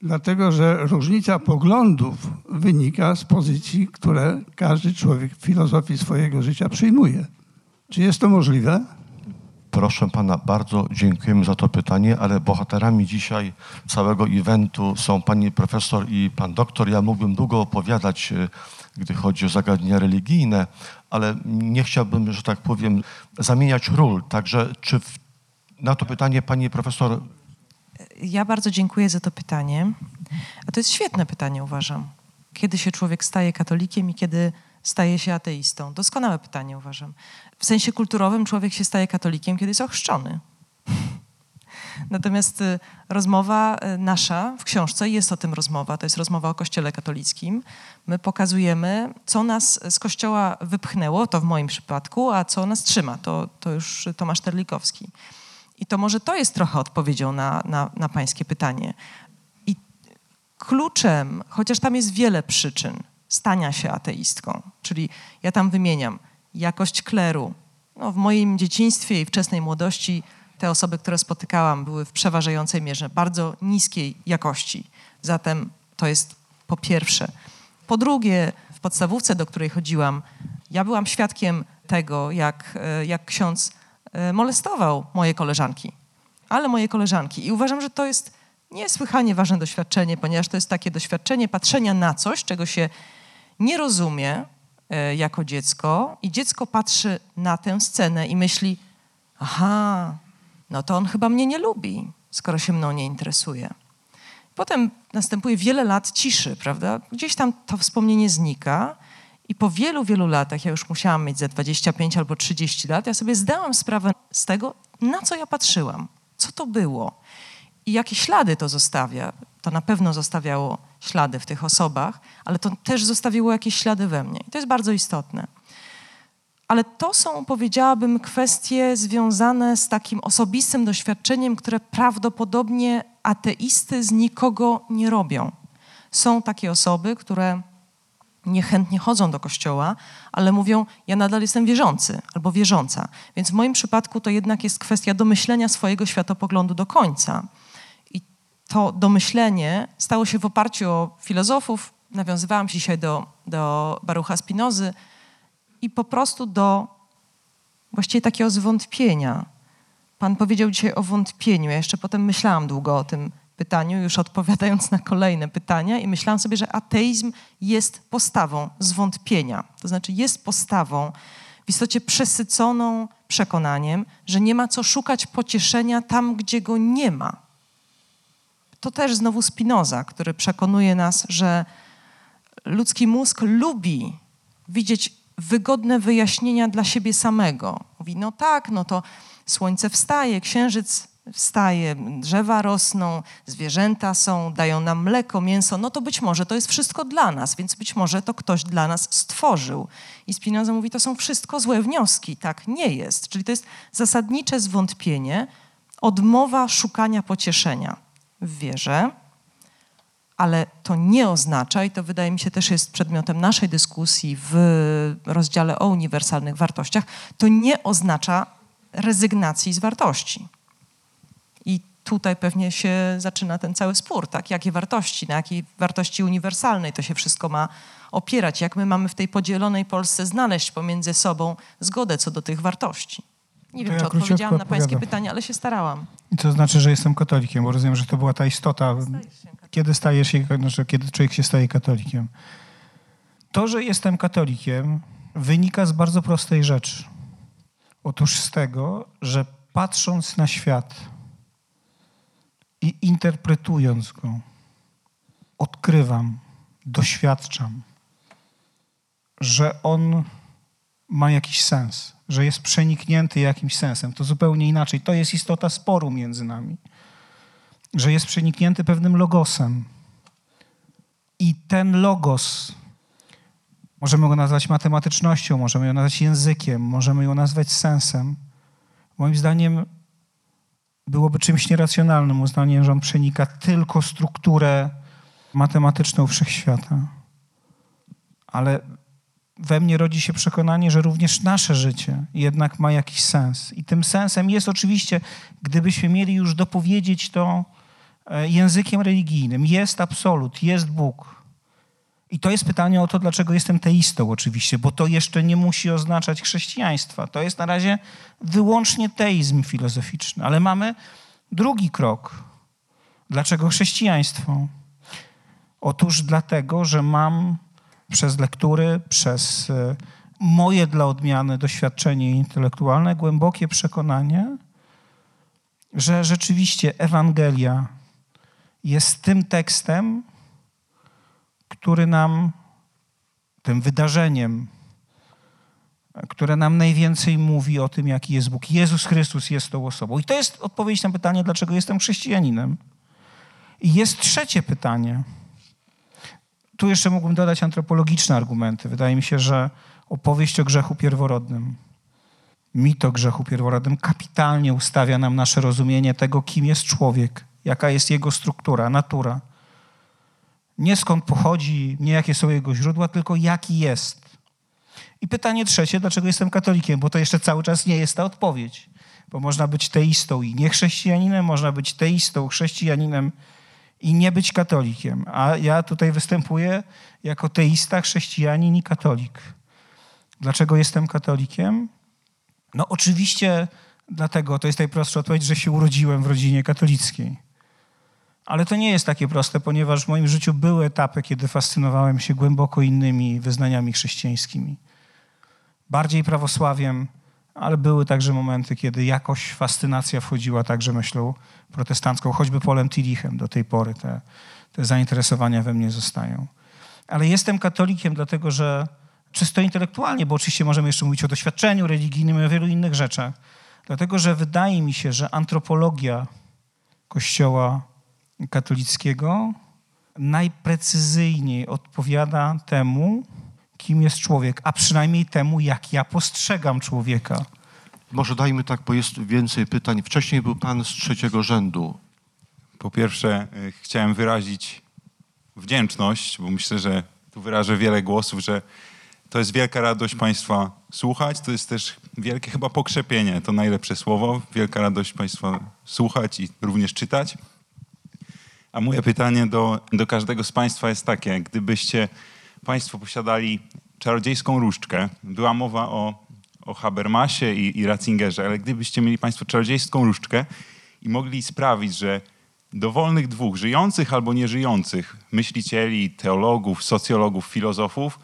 Speaker 4: Dlatego, że różnica poglądów wynika z pozycji, które każdy człowiek w filozofii swojego życia przyjmuje. Czy jest to możliwe?
Speaker 1: Proszę pana, bardzo dziękujemy za to pytanie, ale bohaterami dzisiaj całego eventu są pani profesor i pan doktor. Ja mógłbym długo opowiadać, e, gdy chodzi o zagadnienia religijne, ale nie chciałbym, że tak powiem, zamieniać ról. Także czy w, na to pytanie pani profesor
Speaker 2: Ja bardzo dziękuję za to pytanie. A to jest świetne pytanie, uważam. Kiedy się człowiek staje katolikiem i kiedy staje się ateistą? Doskonałe pytanie, uważam. W sensie kulturowym człowiek się staje katolikiem, kiedy jest ochrzczony. [LAUGHS] Natomiast y, rozmowa y, nasza w książce, jest o tym rozmowa, to jest rozmowa o Kościele katolickim. My pokazujemy, co nas z Kościoła wypchnęło, to w moim przypadku, a co nas trzyma, to, to już Tomasz Terlikowski. I to może to jest trochę odpowiedzią na, na, na pańskie pytanie. I kluczem, chociaż tam jest wiele przyczyn stania się ateistką, czyli ja tam wymieniam jakość kleru. No, w moim dzieciństwie i wczesnej młodości te osoby, które spotykałam, były w przeważającej mierze bardzo niskiej jakości. Zatem to jest po pierwsze. Po drugie, w podstawówce, do której chodziłam, ja byłam świadkiem tego, jak, e, jak ksiądz molestował moje koleżanki, ale moje koleżanki. I uważam, że to jest niesłychanie ważne doświadczenie, ponieważ to jest takie doświadczenie patrzenia na coś, czego się nie rozumie e, jako dziecko, i dziecko patrzy na tę scenę i myśli: Aha, no to on chyba mnie nie lubi, skoro się mną nie interesuje. Potem następuje wiele lat ciszy, prawda? Gdzieś tam to wspomnienie znika. I po wielu, wielu latach, ja już musiałam mieć ze 25 albo 30 lat, ja sobie zdałam sprawę z tego, na co ja patrzyłam, co to było i jakie ślady to zostawia. To na pewno zostawiało ślady w tych osobach, ale to też zostawiło jakieś ślady we mnie. I to jest bardzo istotne. Ale to są, powiedziałabym, kwestie związane z takim osobistym doświadczeniem, które prawdopodobnie ateisty z nikogo nie robią. Są takie osoby, które niechętnie chodzą do kościoła, ale mówią, ja nadal jestem wierzący albo wierząca. Więc w moim przypadku to jednak jest kwestia domyślenia swojego światopoglądu do końca. I to domyślenie stało się w oparciu o filozofów, nawiązywałam dzisiaj do, do Barucha Spinozy, i po prostu do właściwie takiego zwątpienia. Pan powiedział dzisiaj o wątpieniu. Ja jeszcze potem myślałam długo o tym pytaniu, już odpowiadając na kolejne pytania, i myślałam sobie, że ateizm jest postawą zwątpienia. To znaczy, jest postawą w istocie przesyconą przekonaniem, że nie ma co szukać pocieszenia tam, gdzie go nie ma. To też znowu Spinoza, który przekonuje nas, że ludzki mózg lubi widzieć wygodne wyjaśnienia dla siebie samego. Mówi, no tak, no to słońce wstaje, księżyc wstaje, drzewa rosną, zwierzęta są, dają nam mleko, mięso, no to być może to jest wszystko dla nas, więc być może to ktoś dla nas stworzył. I Spinoza mówi, to są wszystko złe wnioski. Tak nie jest. Czyli to jest zasadnicze zwątpienie, odmowa szukania pocieszenia w wierze, ale to nie oznacza, i to wydaje mi się też jest przedmiotem naszej dyskusji w rozdziale o uniwersalnych wartościach, to nie oznacza rezygnacji z wartości. Tutaj pewnie się zaczyna ten cały spór, tak? Jakie wartości, na jakiej wartości uniwersalnej to się wszystko ma opierać? Jak my mamy w tej podzielonej Polsce znaleźć pomiędzy sobą zgodę co do tych wartości? Nie
Speaker 3: To
Speaker 2: wiem,
Speaker 3: ja
Speaker 2: czy odpowiedziałam na pańskie pytanie, ale się starałam.
Speaker 3: I to znaczy, że jestem katolikiem, bo rozumiem, że to była ta istota, kiedy stajesz się, znaczy, kiedy człowiek się staje katolikiem. To, że jestem katolikiem, wynika z bardzo prostej rzeczy. Otóż z tego, że patrząc na świat i interpretując go, odkrywam, doświadczam, że on ma jakiś sens, że jest przeniknięty jakimś sensem. To zupełnie inaczej. To jest istota sporu między nami że jest przeniknięty pewnym logosem. I ten logos, możemy go nazwać matematycznością, możemy go nazwać językiem, możemy go nazwać sensem. Moim zdaniem byłoby czymś nieracjonalnym uznaniem, że on przenika tylko strukturę matematyczną wszechświata. Ale we mnie rodzi się przekonanie, że również nasze życie jednak ma jakiś sens. I tym sensem jest oczywiście, gdybyśmy mieli już dopowiedzieć to e, językiem religijnym, jest absolut, jest Bóg. I to jest pytanie o to, dlaczego jestem teistą oczywiście, bo to jeszcze nie musi oznaczać chrześcijaństwa. To jest na razie wyłącznie teizm filozoficzny. Ale mamy drugi krok. Dlaczego chrześcijaństwo? Otóż dlatego, że mam przez lektury, przez e, moje dla odmiany doświadczenie intelektualne głębokie przekonanie, że rzeczywiście Ewangelia jest tym tekstem, który nam, tym wydarzeniem, które nam najwięcej mówi o tym, jaki jest Bóg. Jezus Chrystus jest tą osobą. I to jest odpowiedź na pytanie, dlaczego jestem chrześcijaninem. I jest trzecie pytanie. Tu jeszcze mógłbym dodać antropologiczne argumenty. Wydaje mi się, że opowieść o grzechu pierworodnym, mit o grzechu pierworodnym kapitalnie ustawia nam nasze rozumienie tego, kim jest człowiek, jaka jest jego struktura, natura. Nie skąd pochodzi, nie jakie są jego źródła, tylko jaki jest. I pytanie trzecie, dlaczego jestem katolikiem, bo to jeszcze cały czas nie jest ta odpowiedź. Bo można być teistą i niechrześcijaninem, można być teistą, chrześcijaninem i nie być katolikiem. A ja tutaj występuję jako teista, chrześcijanin i katolik. Dlaczego jestem katolikiem? No oczywiście dlatego, to jest najprostsza odpowiedź, że się urodziłem w rodzinie katolickiej. Ale to nie jest takie proste, ponieważ w moim życiu były etapy, kiedy fascynowałem się głęboko innymi wyznaniami chrześcijańskimi. Bardziej prawosławiem, ale były także momenty, kiedy jakoś fascynacja wchodziła także myślą protestancką, choćby Polem Tillichem do tej pory te, te zainteresowania we mnie zostają. Ale jestem katolikiem dlatego, że czysto intelektualnie, bo oczywiście możemy jeszcze mówić o doświadczeniu religijnym i o wielu innych rzeczach, dlatego że wydaje mi się, że antropologia Kościoła katolickiego najprecyzyjniej odpowiada temu, kim jest człowiek, a przynajmniej temu, jak ja postrzegam człowieka.
Speaker 1: Może dajmy tak, bo jest więcej pytań. Wcześniej był pan z trzeciego rzędu.
Speaker 5: Po pierwsze, y, chciałem wyrazić wdzięczność, bo myślę, że tu wyrażę wiele głosów, że to jest wielka radość Państwa słuchać. To jest też wielkie chyba pokrzepienie, to najlepsze słowo. Wielka radość Państwa słuchać i również czytać. A moje pytanie do, do każdego z Państwa jest takie: gdybyście Państwo posiadali czarodziejską różdżkę, była mowa o, o Habermasie i, i Ratzingerze, ale gdybyście mieli Państwo czarodziejską różdżkę i mogli sprawić, że dowolnych dwóch, żyjących albo nieżyjących myślicieli, teologów, socjologów, filozofów,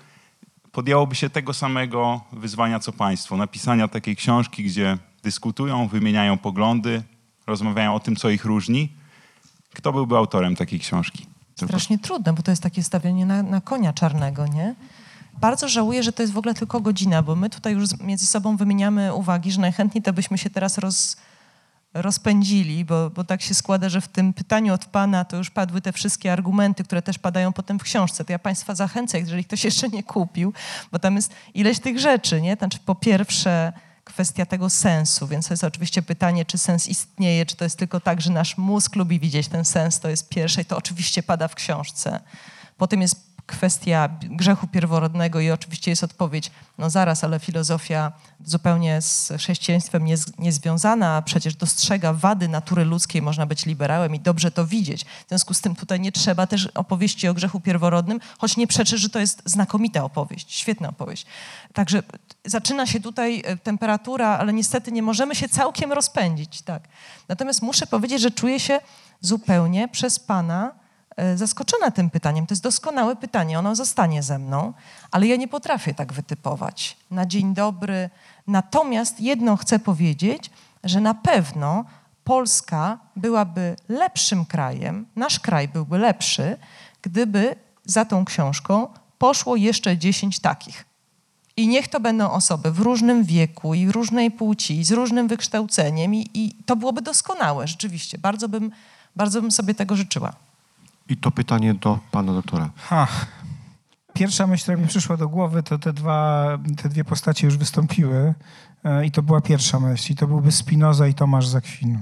Speaker 5: podjęłoby się tego samego wyzwania co Państwo, napisania takiej książki, gdzie dyskutują, wymieniają poglądy, rozmawiają o tym, co ich różni, kto byłby autorem takiej książki?
Speaker 2: Strasznie trudne, bo to jest takie stawianie na, na konia czarnego, nie? Bardzo żałuję, że to jest w ogóle tylko godzina, bo my tutaj już między sobą wymieniamy uwagi, że najchętniej to byśmy się teraz roz, rozpędzili, bo, bo tak się składa, że w tym pytaniu od Pana to już padły te wszystkie argumenty, które też padają potem w książce. To ja Państwa zachęcę, jeżeli ktoś jeszcze nie kupił, bo tam jest ileś tych rzeczy, nie? Znaczy po pierwsze kwestia tego sensu, więc to jest oczywiście pytanie, czy sens istnieje, czy to jest tylko tak, że nasz mózg lubi widzieć ten sens, to jest pierwsze i to oczywiście pada w książce. Potem jest kwestia grzechu pierworodnego i oczywiście jest odpowiedź, no zaraz, ale filozofia zupełnie z chrześcijaństwem nie, niezwiązana, a przecież dostrzega wady natury ludzkiej, można być liberałem i dobrze to widzieć. W związku z tym tutaj nie trzeba też opowieści o grzechu pierworodnym, choć nie przeczy, że to jest znakomita opowieść, świetna opowieść. Także zaczyna się tutaj e, temperatura, ale niestety nie możemy się całkiem rozpędzić. Tak. Natomiast muszę powiedzieć, że czuję się zupełnie przez Pana zaskoczona tym pytaniem. To jest doskonałe pytanie, ono zostanie ze mną, ale ja nie potrafię tak wytypować na dzień dobry. Natomiast jedno chcę powiedzieć, że na pewno Polska byłaby lepszym krajem, nasz kraj byłby lepszy, gdyby za tą książką poszło jeszcze 10 takich. I niech to będą osoby w różnym wieku i różnej płci, i z różnym wykształceniem, i, i to byłoby doskonałe, rzeczywiście. Bardzo bym, bardzo bym sobie tego życzyła.
Speaker 1: I to pytanie do pana doktora.
Speaker 3: Ha. Pierwsza myśl, która mi przyszła do głowy, to te, dwa, te dwie postacie już wystąpiły. E, I to była pierwsza myśl. I to byłby Spinoza i Tomasz Zakwin.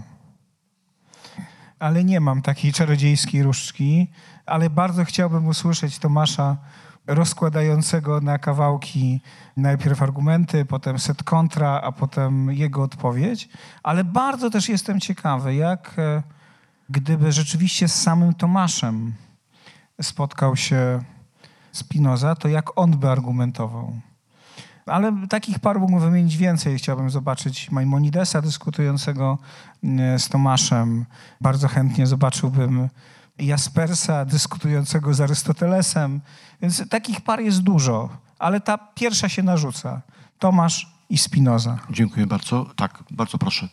Speaker 3: Ale nie mam takiej czarodziejskiej różdżki, ale bardzo chciałbym usłyszeć Tomasza rozkładającego na kawałki najpierw argumenty, potem set kontra, a potem jego odpowiedź. Ale bardzo też jestem ciekawy, jak e, gdyby rzeczywiście z samym Tomaszem spotkał się Spinoza, to jak on by argumentował. Ale takich par mógłbym wymienić więcej. Chciałbym zobaczyć Maimonidesa dyskutującego e, z Tomaszem. Bardzo chętnie zobaczyłbym Jaspersa dyskutującego z Arystotelesem. Więc takich par jest dużo, ale ta pierwsza się narzuca. Tomasz i Spinoza.
Speaker 1: Dziękuję bardzo. Tak, bardzo proszę.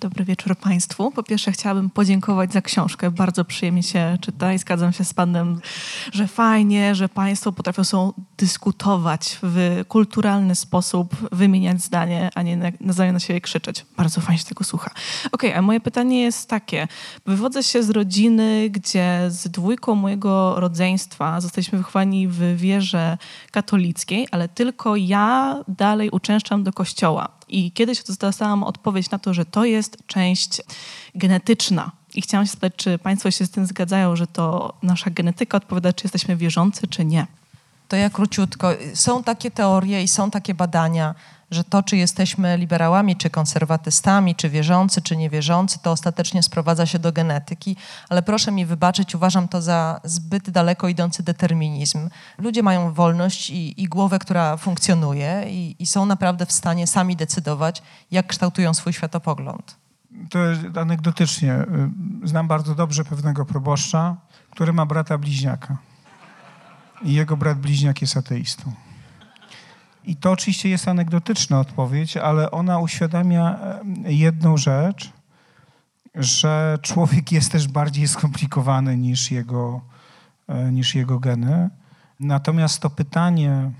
Speaker 6: Dobry wieczór Państwu. Po pierwsze chciałabym podziękować za książkę. Bardzo przyjemnie się czyta i zgadzam się z Panem, że fajnie, że Państwo potrafią są dyskutować w kulturalny sposób, wymieniać zdanie, a nie na- nawzajem na siebie krzyczeć. Bardzo fajnie się tego słucha. Okej, a moje pytanie jest takie. Wywodzę się z rodziny, gdzie z dwójką mojego rodzeństwa zostaliśmy wychowani w wierze katolickiej, ale tylko ja dalej uczęszczam do kościoła. I kiedyś dostałam odpowiedź na to, że to jest część genetyczna. I chciałam się spytać, czy Państwo się z tym zgadzają, że to nasza genetyka odpowiada, czy jesteśmy wierzący, czy nie.
Speaker 2: To ja króciutko. Są takie teorie i są takie badania, że to, czy jesteśmy liberałami, czy konserwatystami, czy wierzący, czy niewierzący, to ostatecznie sprowadza się do genetyki. Ale proszę mi wybaczyć, uważam to za zbyt daleko idący determinizm. Ludzie mają wolność i, i głowę, która funkcjonuje i, i są naprawdę w stanie sami decydować, jak kształtują swój światopogląd.
Speaker 3: To anegdotycznie. y, Znam bardzo dobrze pewnego proboszcza, który ma brata bliźniaka. I jego brat bliźniak jest ateistą. I to oczywiście jest anegdotyczna odpowiedź, ale ona uświadamia jedną rzecz, że człowiek jest też bardziej skomplikowany niż jego, e, niż jego geny. Natomiast to pytanie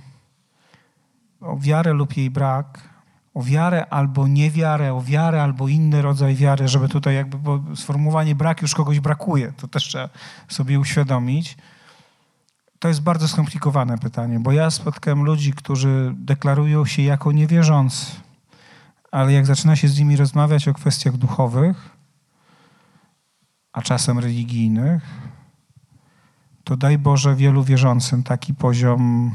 Speaker 3: o wiarę lub jej brak, o wiarę albo niewiarę, o wiarę albo inny rodzaj wiary, żeby tutaj jakby, bo sformułowanie brak już kogoś brakuje, to też trzeba sobie uświadomić. To jest bardzo skomplikowane pytanie, bo ja spotkałem ludzi, którzy deklarują się jako niewierzący, ale jak zaczyna się z nimi rozmawiać o kwestiach duchowych, a czasem religijnych, to daj Boże wielu wierzącym taki poziom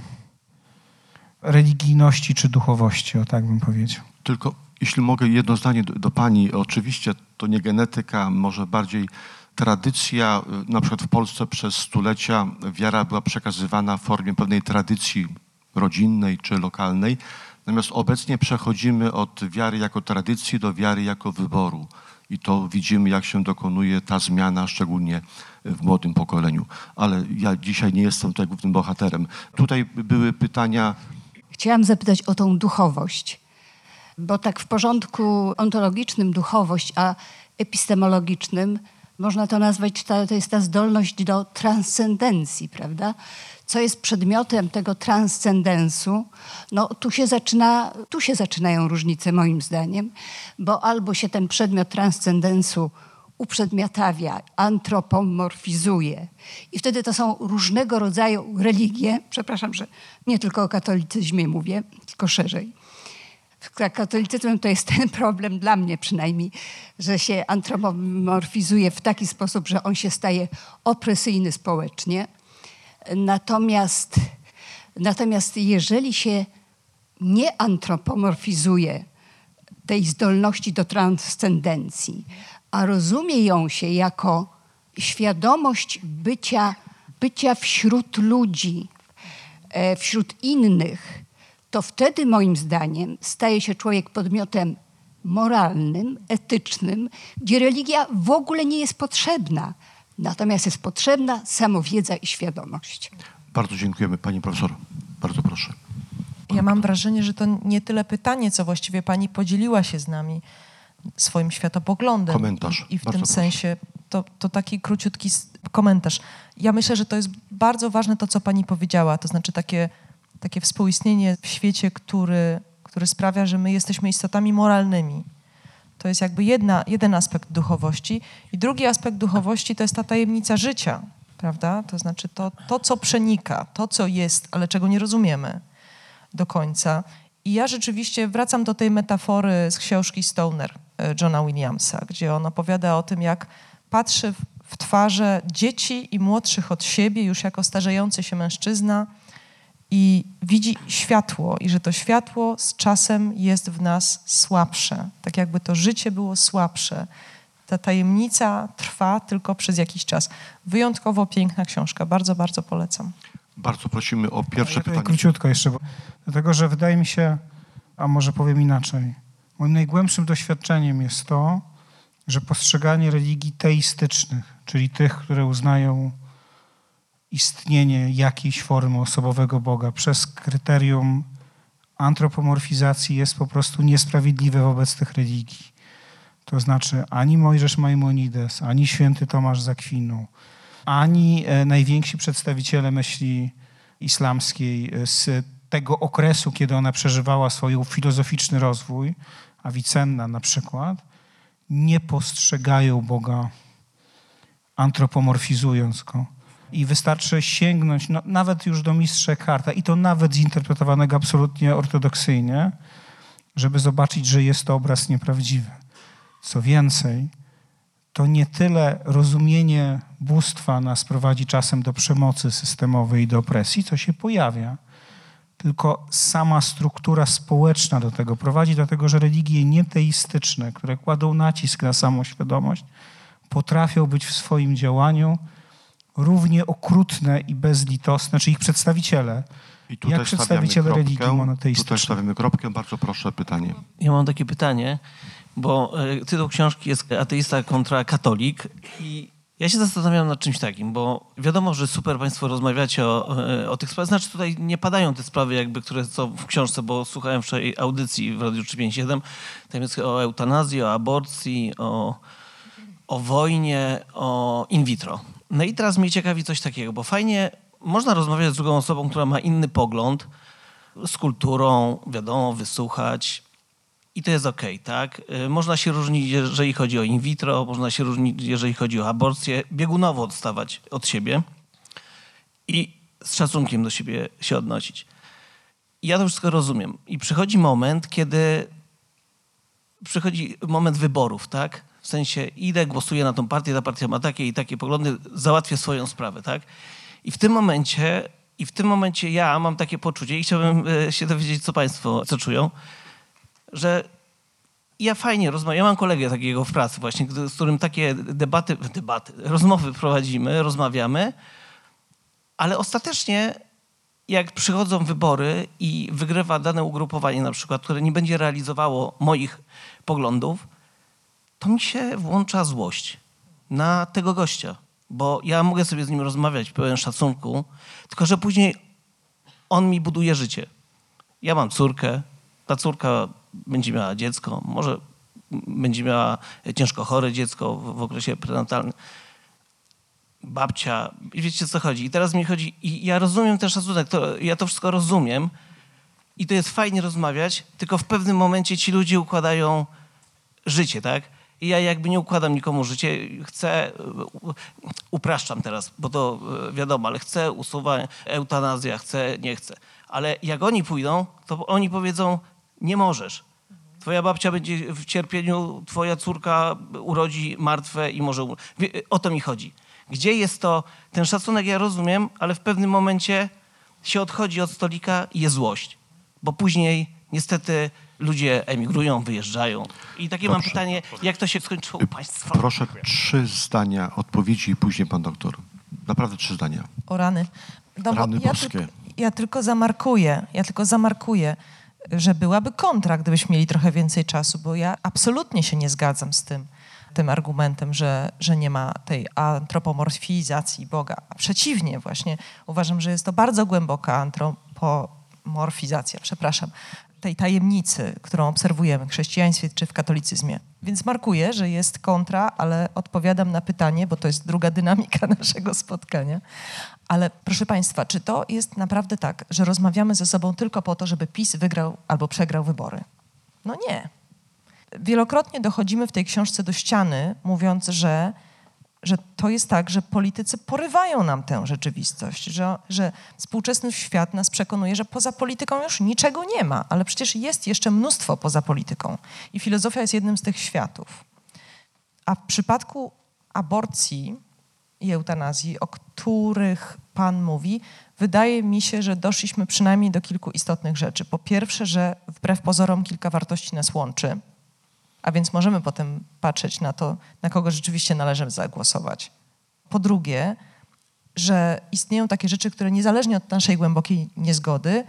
Speaker 3: religijności czy duchowości, o tak bym powiedział.
Speaker 1: Tylko jeśli mogę jedno zdanie do, do pani. Oczywiście to nie genetyka, może bardziej tradycja. Y, Na przykład w Polsce przez stulecia wiara była przekazywana w formie pewnej tradycji rodzinnej czy lokalnej. Natomiast obecnie przechodzimy od wiary jako tradycji do wiary jako wyboru. I to widzimy, jak się dokonuje ta zmiana, szczególnie w młodym pokoleniu. Ale ja dzisiaj nie jestem tutaj głównym bohaterem. Tutaj były pytania
Speaker 7: Chciałam zapytać o tą duchowość, bo tak w porządku ontologicznym duchowość, a epistemologicznym można to nazwać, ta, to jest ta zdolność do transcendencji, prawda? Co jest przedmiotem tego transcendensu? No tu się, zaczyna, tu się zaczynają różnice moim zdaniem, bo albo się ten przedmiot transcendensu uprzedmiotawia, antropomorfizuje. I wtedy to są różnego rodzaju religie. Przepraszam, że nie tylko o katolicyzmie mówię, tylko szerzej. Katolicyzmem to jest ten problem dla mnie przynajmniej, że się antropomorfizuje w taki sposób, że on się staje opresyjny społecznie. Natomiast, natomiast jeżeli się nie antropomorfizuje tej zdolności do transcendencji, a rozumie ją się jako świadomość bycia, bycia wśród ludzi, e, wśród innych, to wtedy moim zdaniem staje się człowiek podmiotem moralnym, etycznym, gdzie religia w ogóle nie jest potrzebna. Natomiast jest potrzebna samowiedza i świadomość.
Speaker 1: Bardzo dziękujemy pani profesor. Bardzo proszę.
Speaker 2: Ja mam wrażenie, że to nie tyle pytanie, co właściwie pani podzieliła się z nami swoim światopoglądem.
Speaker 1: Komentarz.
Speaker 2: I, i w
Speaker 1: Bardzo
Speaker 2: tym
Speaker 1: proszę.
Speaker 2: sensie to, to taki króciutki komentarz. Ja myślę, że to jest bardzo ważne to, co pani powiedziała, to znaczy takie, takie współistnienie w świecie, który, który sprawia, że my jesteśmy istotami moralnymi. To jest jakby jedna, jeden aspekt duchowości. I drugi aspekt duchowości to jest ta tajemnica życia, prawda? To znaczy to, to, co przenika, to, co jest, ale czego nie rozumiemy do końca. I ja rzeczywiście wracam do tej metafory z książki Stoner e, Johna Williamsa, gdzie on opowiada o tym, jak patrzy w, w twarze dzieci i młodszych od siebie, już jako starzejący się mężczyzna i widzi światło, i że to światło z czasem jest w nas słabsze, tak jakby to życie było słabsze. Ta tajemnica trwa tylko przez jakiś czas. Wyjątkowo piękna książka, bardzo, bardzo polecam.
Speaker 1: Bardzo prosimy o pierwsze
Speaker 3: ja
Speaker 1: pytanie.
Speaker 3: króciutko jeszcze, bo, dlatego że wydaje mi się, a może powiem inaczej, moim najgłębszym doświadczeniem jest to, że postrzeganie religii teistycznych, czyli tych, które uznają istnienie jakiejś formy osobowego Boga przez kryterium antropomorfizacji jest po prostu niesprawiedliwe wobec tych religii. To znaczy ani Mojżesz Maimonides, ani święty Tomasz z Akwinu, ani e, najwięksi przedstawiciele myśli islamskiej e, z tego okresu, kiedy ona przeżywała swój filozoficzny rozwój, Avicenna na przykład, nie postrzegają Boga antropomorfizując go. I wystarczy sięgnąć no, nawet już do mistrza Karta, i to nawet zinterpretowanego absolutnie ortodoksyjnie, żeby zobaczyć, że jest to obraz nieprawdziwy. Co więcej, to nie tyle rozumienie bóstwa nas prowadzi czasem do przemocy systemowej i do opresji, co się pojawia, tylko sama struktura społeczna do tego prowadzi, dlatego że religie nieteistyczne, które kładą nacisk na samoświadomość, potrafią być w swoim działaniu równie okrutne i bezlitosne, czy ich przedstawiciele,
Speaker 1: I tutaj
Speaker 3: jak przedstawiciele
Speaker 1: kropkę.
Speaker 3: religii
Speaker 1: Tutaj
Speaker 3: monoteistycznych.
Speaker 1: stawiamy kropkę. Bardzo proszę pytanie.
Speaker 8: Ja mam takie pytanie, bo e, tytuł książki jest Ateista kontra katolik i ja się zastanawiam nad czymś takim, bo wiadomo, że super Państwo rozmawiacie o, e, o tych sprawach. Znaczy tutaj nie padają te sprawy, jakby, które są w książce, bo słuchałem wczoraj audycji w Radiu 357. Tam jest o eutanazji, o aborcji, o, o wojnie, o in vitro. No i teraz mnie ciekawi coś takiego, bo fajnie można rozmawiać z drugą osobą, która ma inny pogląd, z kulturą, wiadomo, wysłuchać, i to jest okej, tak? Y, Można się różnić, jeżeli chodzi o in vitro, można się różnić, jeżeli chodzi o aborcję, biegunowo odstawać od siebie i z szacunkiem do siebie się odnosić. I ja to wszystko rozumiem. I przychodzi moment, kiedy przychodzi moment wyborów, tak? W sensie idę, głosuję na tą partię, ta partia ma takie i takie poglądy, załatwię swoją sprawę, tak? I w tym momencie, i w tym momencie ja mam takie poczucie i chciałbym e, się dowiedzieć, co państwo, co czują, że ja fajnie rozmawiam, ja mam kolegę takiego w pracy właśnie, z którym takie debaty, debaty, rozmowy prowadzimy, rozmawiamy, ale ostatecznie jak przychodzą wybory i wygrywa dane ugrupowanie na przykład, które nie będzie realizowało moich poglądów, to mi się włącza złość na tego gościa, bo ja mogę sobie z nim rozmawiać pełen szacunku, tylko że później on mi buduje życie. Ja mam córkę, ta córka będzie miała dziecko, może będzie miała ciężko chore dziecko w, w okresie prenatalnym. Babcia, i wiecie co chodzi. I teraz mi chodzi, i ja rozumiem ten szacunek, to, ja to wszystko rozumiem i to jest fajnie rozmawiać, tylko w pewnym momencie ci ludzie układają życie, tak? Ja jakby nie układam nikomu życie, chcę, upraszczam teraz, bo to e, wiadomo, ale chcę usuwać eutanazja, chcę, nie chcę. Ale jak oni pójdą, to oni powiedzą, nie możesz. Twoja babcia będzie w cierpieniu, twoja córka urodzi martwe i może... O to mi chodzi. Gdzie jest to, ten szacunek ja rozumiem, ale w pewnym momencie się odchodzi od stolika i jest złość. Bo później niestety ludzie emigrują, wyjeżdżają. I takie mam
Speaker 1: Dobrze.
Speaker 8: pytanie, jak to się skończyło u państwa?
Speaker 1: Proszę trzy zdania odpowiedzi i później pan doktor. Naprawdę trzy zdania.
Speaker 2: O rany. No,
Speaker 1: Rany
Speaker 2: ja,
Speaker 1: boskie.
Speaker 2: tylko, ja tylko zamarkuję, ja tylko zamarkuję, że byłaby kontra, gdybyśmy mieli trochę więcej czasu, bo ja absolutnie się nie zgadzam z tym, tym argumentem, że, że nie ma tej antropomorfizacji Boga. A przeciwnie właśnie, uważam, że jest to bardzo głęboka antropomorfizacja, przepraszam, tej tajemnicy, którą obserwujemy w chrześcijaństwie czy w katolicyzmie. Więc markuję, że jest kontra, ale odpowiadam na pytanie, bo to jest druga dynamika [LAUGHS] naszego spotkania. Ale proszę Państwa, czy to jest naprawdę tak, że rozmawiamy ze sobą tylko po to, żeby PiS wygrał albo przegrał wybory? No nie. Wielokrotnie dochodzimy w tej książce do ściany, mówiąc, że, że to jest tak, że politycy porywają nam tę rzeczywistość, że, że współczesny świat nas przekonuje, że poza polityką już niczego nie ma, ale przecież jest jeszcze mnóstwo poza polityką. I filozofia jest jednym z tych światów. A w przypadku aborcji i eutanazji, o których Pan mówi, wydaje mi się, że doszliśmy przynajmniej do kilku istotnych rzeczy. Po pierwsze, że wbrew pozorom kilka wartości nas łączy, a więc możemy potem patrzeć na to, na kogo rzeczywiście należy zagłosować. Po drugie, że istnieją takie rzeczy, które niezależnie od naszej głębokiej niezgody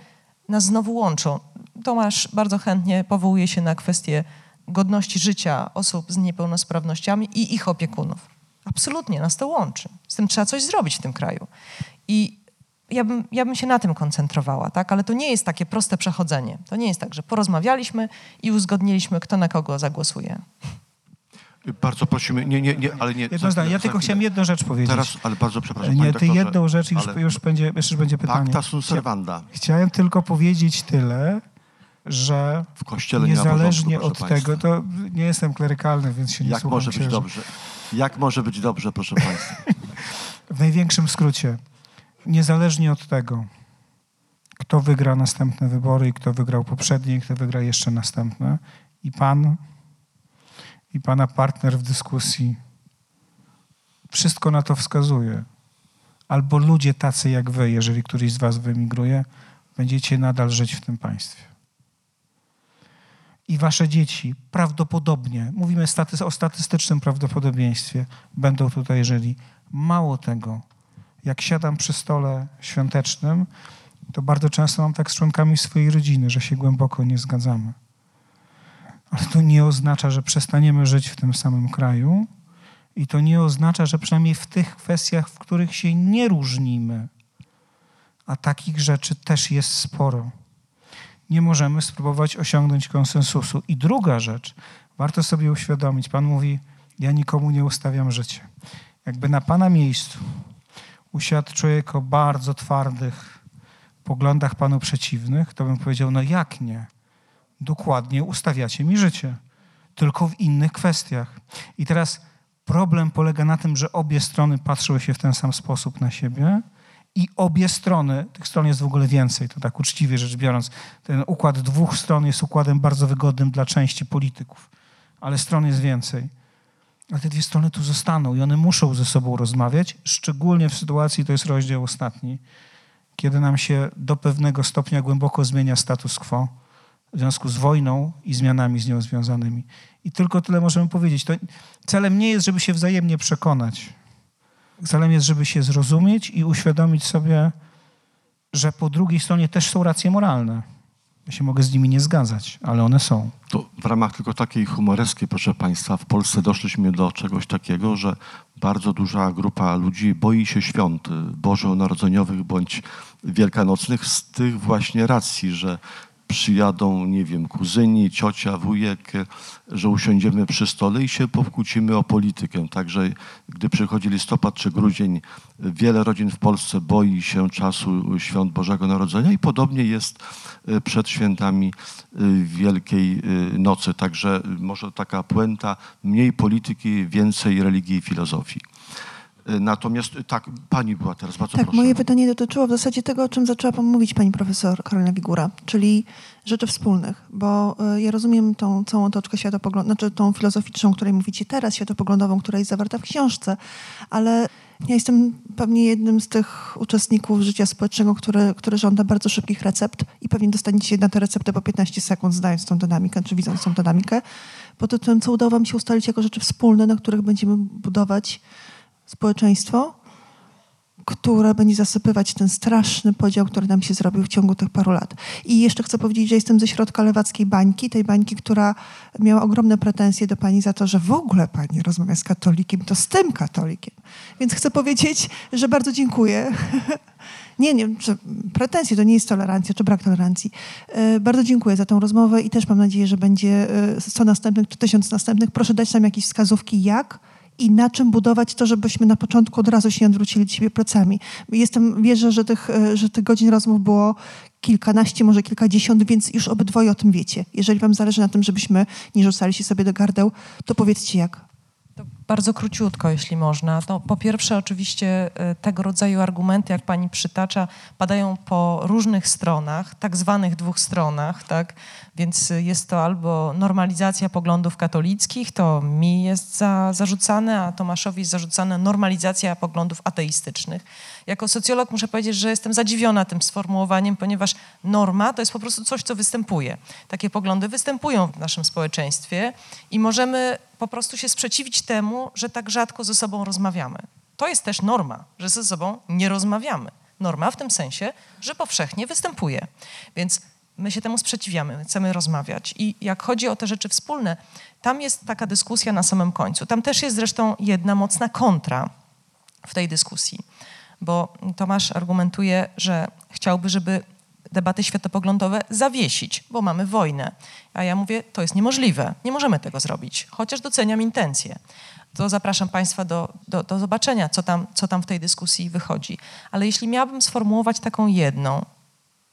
Speaker 2: nas znowu łączą. Tomasz bardzo chętnie powołuje się na kwestię godności życia osób z niepełnosprawnościami i ich opiekunów. Absolutnie nas to łączy. Z tym trzeba coś zrobić w tym kraju. I ja bym, ja bym się na tym koncentrowała, tak? ale to nie jest takie proste przechodzenie. To nie jest tak, że porozmawialiśmy i uzgodniliśmy, kto na kogo zagłosuje.
Speaker 1: Bardzo prosimy, nie, nie, nie, ale nie.
Speaker 3: Jedno
Speaker 1: za
Speaker 3: zdanie. Ja
Speaker 1: za
Speaker 3: tylko chciałem jedną rzecz powiedzieć.
Speaker 1: Teraz, ale bardzo przepraszam,
Speaker 3: nie, ty jedną rzecz, już,
Speaker 1: ale
Speaker 3: już, będzie, już będzie pytanie.
Speaker 1: Pacta sunt servanda.
Speaker 3: Chciałem tylko powiedzieć tyle, że
Speaker 1: W kościele nie
Speaker 3: niezależnie
Speaker 1: porządku,
Speaker 3: od tego, to nie jestem klerykalny, więc się nie
Speaker 1: Jak
Speaker 3: słucham
Speaker 1: może być
Speaker 3: księży.
Speaker 1: dobrze? Jak może być dobrze, proszę państwa? [LAUGHS]
Speaker 3: W największym skrócie, niezależnie od tego, kto wygra następne wybory i kto wygrał poprzednie i kto wygra jeszcze następne, i pan, i pana partner w dyskusji, wszystko na to wskazuje. Albo ludzie tacy jak wy, jeżeli któryś z was wyemigruje, będziecie nadal żyć w tym państwie. I wasze dzieci prawdopodobnie, mówimy staty- o statystycznym prawdopodobieństwie, będą tutaj żyli. Mało tego, jak siadam przy stole świątecznym, to bardzo często mam tak z członkami swojej rodziny, że się głęboko nie zgadzamy. Ale to nie oznacza, że przestaniemy żyć w tym samym kraju i to nie oznacza, że przynajmniej w tych kwestiach, w których się nie różnimy, a takich rzeczy też jest sporo, nie możemy spróbować osiągnąć konsensusu. I druga rzecz, warto sobie uświadomić, Pan mówi, ja nikomu nie ustawiam życie. Jakby na Pana miejscu człowiek o bardzo twardych poglądach Panu przeciwnych, to bym powiedział, no jak nie? Dokładnie ustawiacie mi życie, tylko w innych kwestiach. I teraz problem polega na tym, że obie strony patrzyły się w ten sam sposób na siebie i obie strony, tych stron jest w ogóle więcej, to tak uczciwie rzecz biorąc, ten układ dwóch stron jest układem bardzo wygodnym dla części polityków, ale stron jest więcej. Ale te dwie strony tu zostaną i one muszą ze sobą rozmawiać, szczególnie w sytuacji, to jest rozdział ostatni, kiedy nam się do pewnego stopnia głęboko zmienia status quo w związku z wojną i zmianami z nią związanymi. I tylko tyle możemy powiedzieć. To celem nie jest, żeby się wzajemnie przekonać. Celem jest, żeby się zrozumieć i uświadomić sobie, że po drugiej stronie też są racje moralne. Ja się mogę z nimi nie zgadzać, ale one są.
Speaker 1: To w ramach tylko takiej humoreski, proszę Państwa, w Polsce doszliśmy do czegoś takiego, że bardzo duża grupa ludzi boi się świąt bożonarodzeniowych bądź wielkanocnych z tych właśnie racji, że przyjadą, nie wiem, kuzyni, ciocia, wujek, że usiądziemy przy stole i się pokłócimy o politykę. Także gdy przychodzi listopad czy grudzień, wiele rodzin w Polsce boi się czasu świąt Bożego Narodzenia i podobnie jest y, przed świętami y, Wielkiej y, Nocy. Także może taka puenta, mniej polityki, więcej religii i filozofii. Y, Natomiast y, tak, pani była teraz, bardzo
Speaker 9: Tak,
Speaker 1: proszę.
Speaker 9: moje pytanie dotyczyło w zasadzie tego, o czym zaczęła pan mówić pani profesor Karolina Wigura, czyli rzeczy wspólnych, bo y, ja rozumiem tą całą otoczkę światopoglądową, znaczy tą filozoficzną, o której mówicie teraz, światopoglądową, która jest zawarta w książce, ale ja jestem pewnie jednym z tych uczestników życia społecznego, który, który żąda bardzo szybkich recept i pewnie dostaniecie na tę receptę po 15 sekund, znając tą dynamikę, czy widząc tą dynamikę, pod tytułem, co udało wam się ustalić jako rzeczy wspólne, na których będziemy budować społeczeństwo, które będzie zasypywać ten straszny podział, który nam się zrobił w ciągu tych paru lat. I jeszcze chcę powiedzieć, że jestem ze środka lewackiej bańki, tej bańki, która miała ogromne pretensje do pani za to, że w ogóle pani rozmawia z katolikiem, to z tym katolikiem. Więc chcę powiedzieć, że bardzo dziękuję. [LAUGHS] Nie, nie, że pretensje to nie jest tolerancja, czy brak tolerancji. E, Bardzo dziękuję za tę rozmowę i też mam nadzieję, że będzie e, 100 następnych czy 1000 następnych. Proszę dać nam jakieś wskazówki, jak i na czym budować to, żebyśmy na początku od razu się nie odwrócili do siebie plecami. Jestem, wierzę, że tych, e, że tych godzin rozmów było kilkanaście, może kilkadziesiąt, więc już obydwoje o tym wiecie. Jeżeli wam zależy na tym, żebyśmy nie rzucali się sobie do gardeł, to powiedzcie jak.
Speaker 2: Bardzo króciutko, jeśli można. No, po pierwsze, oczywiście y, tego rodzaju argumenty, jak pani przytacza, padają po różnych stronach, tak zwanych dwóch stronach, tak? Więc jest to albo normalizacja poglądów katolickich, to mi jest za, zarzucane, a Tomaszowi jest zarzucana normalizacja poglądów ateistycznych. Jako socjolog muszę powiedzieć, że jestem zadziwiona tym sformułowaniem, ponieważ norma to jest po prostu coś, co występuje. Takie poglądy występują w naszym społeczeństwie i możemy po prostu się sprzeciwić temu, że tak rzadko ze sobą rozmawiamy. To jest też norma, że ze sobą nie rozmawiamy. Norma w tym sensie, że powszechnie występuje. Więc my się temu sprzeciwiamy, chcemy rozmawiać. I jak chodzi o te rzeczy wspólne, tam jest taka dyskusja na samym końcu. Tam też jest zresztą jedna mocna kontra w tej dyskusji, bo Tomasz argumentuje, że chciałby, żeby debaty światopoglądowe zawiesić, bo mamy wojnę. A ja mówię, to jest niemożliwe, nie możemy tego zrobić, chociaż doceniam intencje. To zapraszam Państwa do, do, do zobaczenia, co tam, co tam w tej dyskusji wychodzi. Ale jeśli miałabym sformułować taką jedną,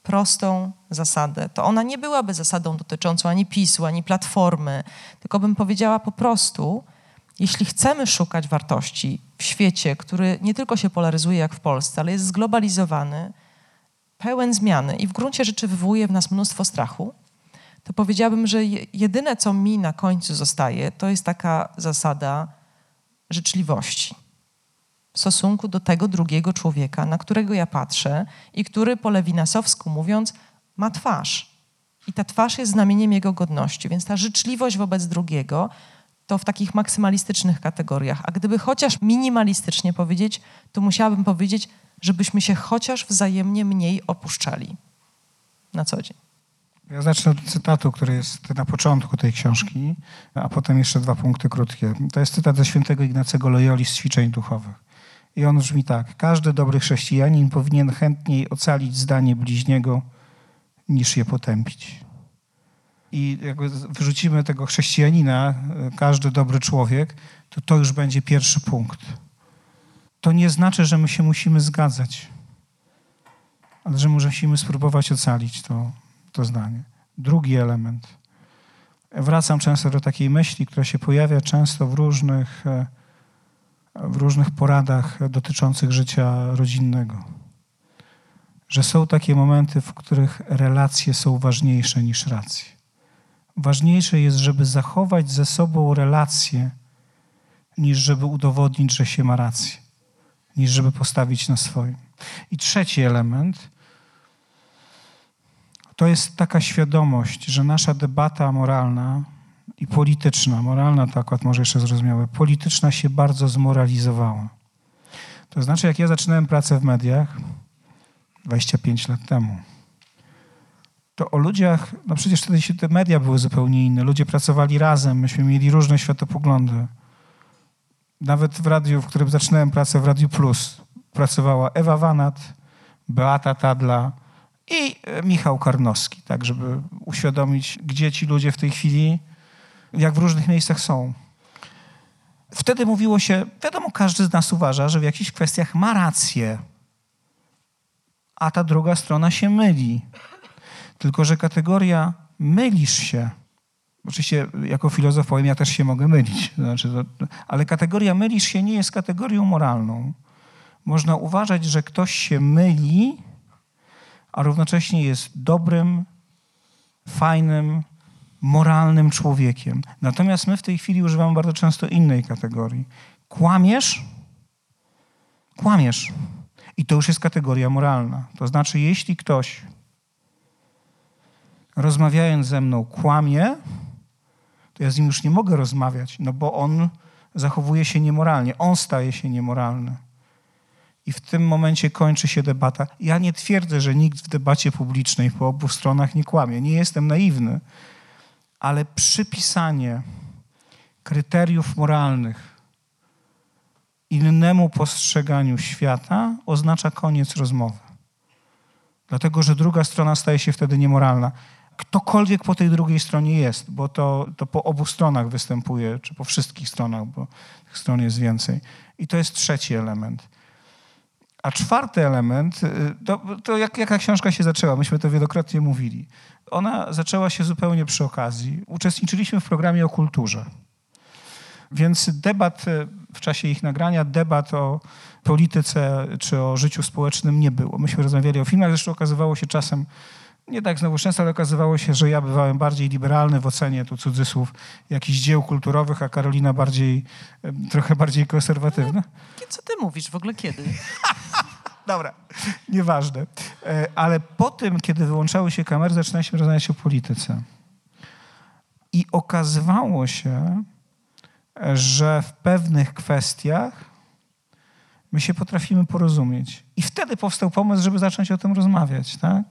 Speaker 2: prostą zasadę, to ona nie byłaby zasadą dotyczącą ani PiSu, ani Platformy, tylko bym powiedziała po prostu, jeśli chcemy szukać wartości w świecie, który nie tylko się polaryzuje jak w Polsce, ale jest zglobalizowany, pełen zmiany i w gruncie rzeczy wywołuje w nas mnóstwo strachu, to powiedziałabym, że jedyne, co mi na końcu zostaje, to jest taka zasada życzliwości w stosunku do tego drugiego człowieka, na którego ja patrzę i który po lewinasowsku mówiąc ma twarz. I ta twarz jest znamieniem jego godności, więc ta życzliwość wobec drugiego to w takich maksymalistycznych kategoriach. A gdyby chociaż minimalistycznie powiedzieć, to musiałabym powiedzieć, żebyśmy się chociaż wzajemnie mniej opuszczali na co dzień.
Speaker 3: Ja zacznę od cytatu, który jest na początku tej książki, a potem jeszcze dwa punkty krótkie. To jest cytat ze świętego Ignacego Loyoli z ćwiczeń duchowych. I on brzmi tak. Każdy dobry chrześcijanin powinien chętniej ocalić zdanie bliźniego, niż je potępić. I jak wyrzucimy tego chrześcijanina, każdy dobry człowiek, to to już będzie pierwszy punkt. To nie znaczy, że my się musimy zgadzać, ale że musimy spróbować ocalić to, to zdanie. Drugi element. Wracam często do takiej myśli, która się pojawia często w różnych w różnych poradach dotyczących życia rodzinnego. Że są takie momenty, w których relacje są ważniejsze niż racje. Ważniejsze jest, żeby zachować ze sobą relacje, niż żeby udowodnić, że się ma rację, niż żeby postawić na swoim. I trzeci element to jest taka świadomość, że nasza debata moralna i polityczna, moralna to akurat może jeszcze zrozumiałe, polityczna się bardzo zmoralizowała. To znaczy, jak ja zaczynałem pracę w mediach 25 lat temu, to o ludziach, no przecież wtedy się te media były zupełnie inne, ludzie pracowali razem, myśmy mieli różne światopoglądy. Nawet w radiu, w którym zaczynałem pracę, w Radiu Plus, pracowała Ewa Wanat, Beata Tadla i Michał Karnowski, tak żeby uświadomić, gdzie ci ludzie w tej chwili jak w różnych miejscach są. Wtedy mówiło się, wiadomo, każdy z nas uważa, że w jakichś kwestiach ma rację, a ta druga strona się myli. Tylko, że kategoria mylisz się, oczywiście jako filozof powiem, ja też się mogę mylić, [LAUGHS] znaczy, to, ale kategoria mylisz się nie jest kategorią moralną. Można uważać, że ktoś się myli, a równocześnie jest dobrym, fajnym, moralnym człowiekiem. Natomiast my w tej chwili używamy bardzo często innej kategorii. Kłamiesz? Kłamiesz. I to już jest kategoria moralna. To znaczy, jeśli ktoś rozmawiając ze mną kłamie, to ja z nim już nie mogę rozmawiać, no bo on zachowuje się niemoralnie, on staje się niemoralny. I w tym momencie kończy się debata. Ja nie twierdzę, że nikt w debacie publicznej po obu stronach nie kłamie. Nie jestem naiwny ale przypisanie kryteriów moralnych innemu postrzeganiu świata oznacza koniec rozmowy. Dlatego, że druga strona staje się wtedy niemoralna. Ktokolwiek po tej drugiej stronie jest, bo to, to po obu stronach występuje, czy po wszystkich stronach, bo tych stron jest więcej. I to jest trzeci element. A czwarty element, y, to, to jak, jaka książka się zaczęła, myśmy to wielokrotnie mówili. Ona zaczęła się zupełnie przy okazji. Uczestniczyliśmy w programie o kulturze. Więc debat e, w czasie ich nagrania, debat o polityce czy o życiu społecznym nie było. Myśmy rozmawiali o filmach, zresztą okazywało się czasem, nie tak znowu często, ale okazywało się, że ja bywałem bardziej liberalny w ocenie, tu cudzysłów, jakichś dzieł kulturowych, a Karolina bardziej, trochę bardziej konserwatywna.
Speaker 2: Co ty mówisz w ogóle kiedy? [LAUGHS]
Speaker 3: Dobra, nieważne. E, Ale po tym, kiedy wyłączały się kamery, zaczynaliśmy rozmawiać o polityce. I okazywało się, że w pewnych kwestiach my się potrafimy porozumieć. I wtedy powstał pomysł, żeby zacząć o tym rozmawiać, tak?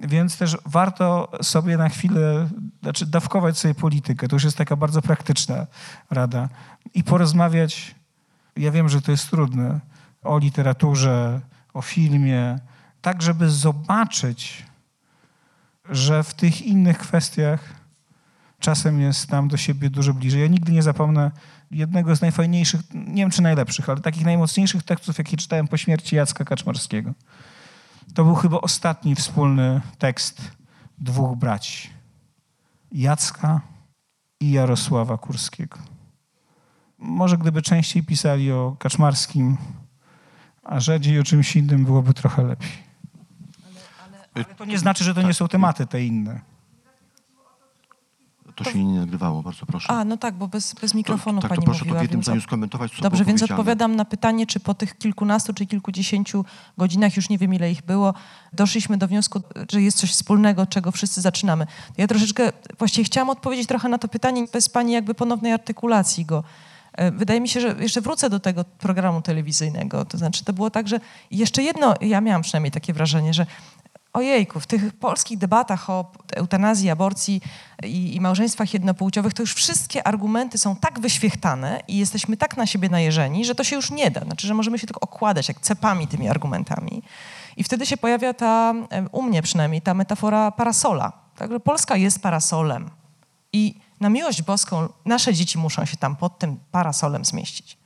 Speaker 3: Więc też warto sobie na chwilę, znaczy dawkować sobie politykę. To już jest taka bardzo praktyczna rada. I porozmawiać, ja wiem, że to jest trudne, o literaturze, o filmie, tak żeby zobaczyć, że w tych innych kwestiach czasem jest nam do siebie dużo bliżej. Ja nigdy nie zapomnę jednego z najfajniejszych, nie wiem czy najlepszych, ale takich najmocniejszych tekstów, jakie czytałem po śmierci Jacka Kaczmarskiego. To był chyba ostatni wspólny tekst dwóch braci. Jacka i Jarosława Kurskiego. Może gdyby częściej pisali o Kaczmarskim, a rzadziej o czymś innym byłoby trochę lepiej. Ale to nie znaczy, że to nie są tematy te inne.
Speaker 1: To się nie nagrywało, bardzo proszę.
Speaker 2: A, no tak, bo bez, bez mikrofonu
Speaker 1: to, tak,
Speaker 2: pani
Speaker 1: to proszę
Speaker 2: mówiła.
Speaker 1: to w jednym zdaniu skomentować, co
Speaker 2: Dobrze, więc odpowiadam na pytanie, czy po tych kilkunastu czy kilkudziesięciu godzinach, już nie wiem ile ich było, doszliśmy do wniosku, że jest coś wspólnego, czego wszyscy zaczynamy. Ja troszeczkę, właściwie chciałam odpowiedzieć trochę na to pytanie bez pani jakby ponownej artykulacji go. E, Wydaje mi się, że jeszcze wrócę do tego programu telewizyjnego. To znaczy, to było tak, że jeszcze jedno, ja miałam przynajmniej takie wrażenie, że ojejku, w tych polskich debatach o eutanazji, aborcji i, i małżeństwach jednopłciowych, to już wszystkie argumenty są tak wyświechtane i jesteśmy tak na siebie najeżeni, że to się już nie da. Znaczy, że możemy się tylko okładać jak cepami tymi argumentami. I wtedy się pojawia ta, u mnie przynajmniej, ta metafora parasola. Także Polska jest parasolem. I na miłość boską nasze dzieci muszą się tam pod tym parasolem zmieścić.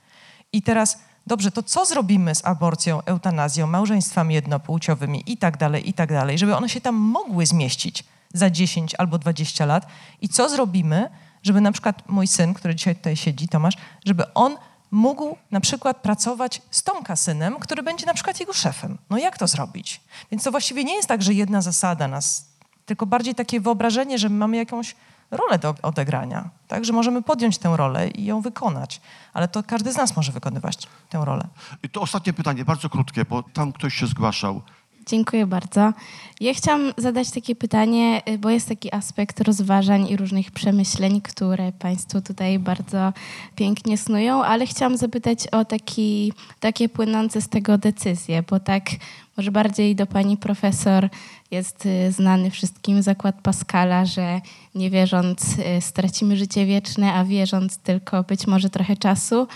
Speaker 2: I teraz, dobrze, to co zrobimy z aborcją, eutanazją, małżeństwami jednopłciowymi i tak dalej, i tak dalej, żeby one się tam mogły zmieścić za 10 albo 20 lat? I co zrobimy, żeby na przykład mój syn, który dzisiaj tutaj siedzi, Tomasz, żeby on mógł na przykład pracować z tą kasynem, który będzie na przykład jego szefem. No jak to zrobić? Więc to właściwie nie jest tak, że jedna zasada nas, tylko bardziej takie wyobrażenie, że my mamy jakąś rolę do odegrania, tak, że możemy podjąć tę rolę i ją wykonać, ale to każdy z nas może wykonywać tę rolę.
Speaker 1: I to ostatnie pytanie, bardzo krótkie, bo tam ktoś się zgłaszał.
Speaker 10: Dziękuję bardzo. Ja chciałam zadać takie pytanie, y, bo jest taki aspekt rozważań i różnych przemyśleń, które Państwo tutaj bardzo pięknie snują, ale chciałam zapytać o taki, takie płynące z tego decyzje, bo tak może bardziej do Pani profesor jest y, znany wszystkim zakład Pascala, że nie wierząc y, stracimy życie wieczne, a wierząc tylko być może trochę czasu.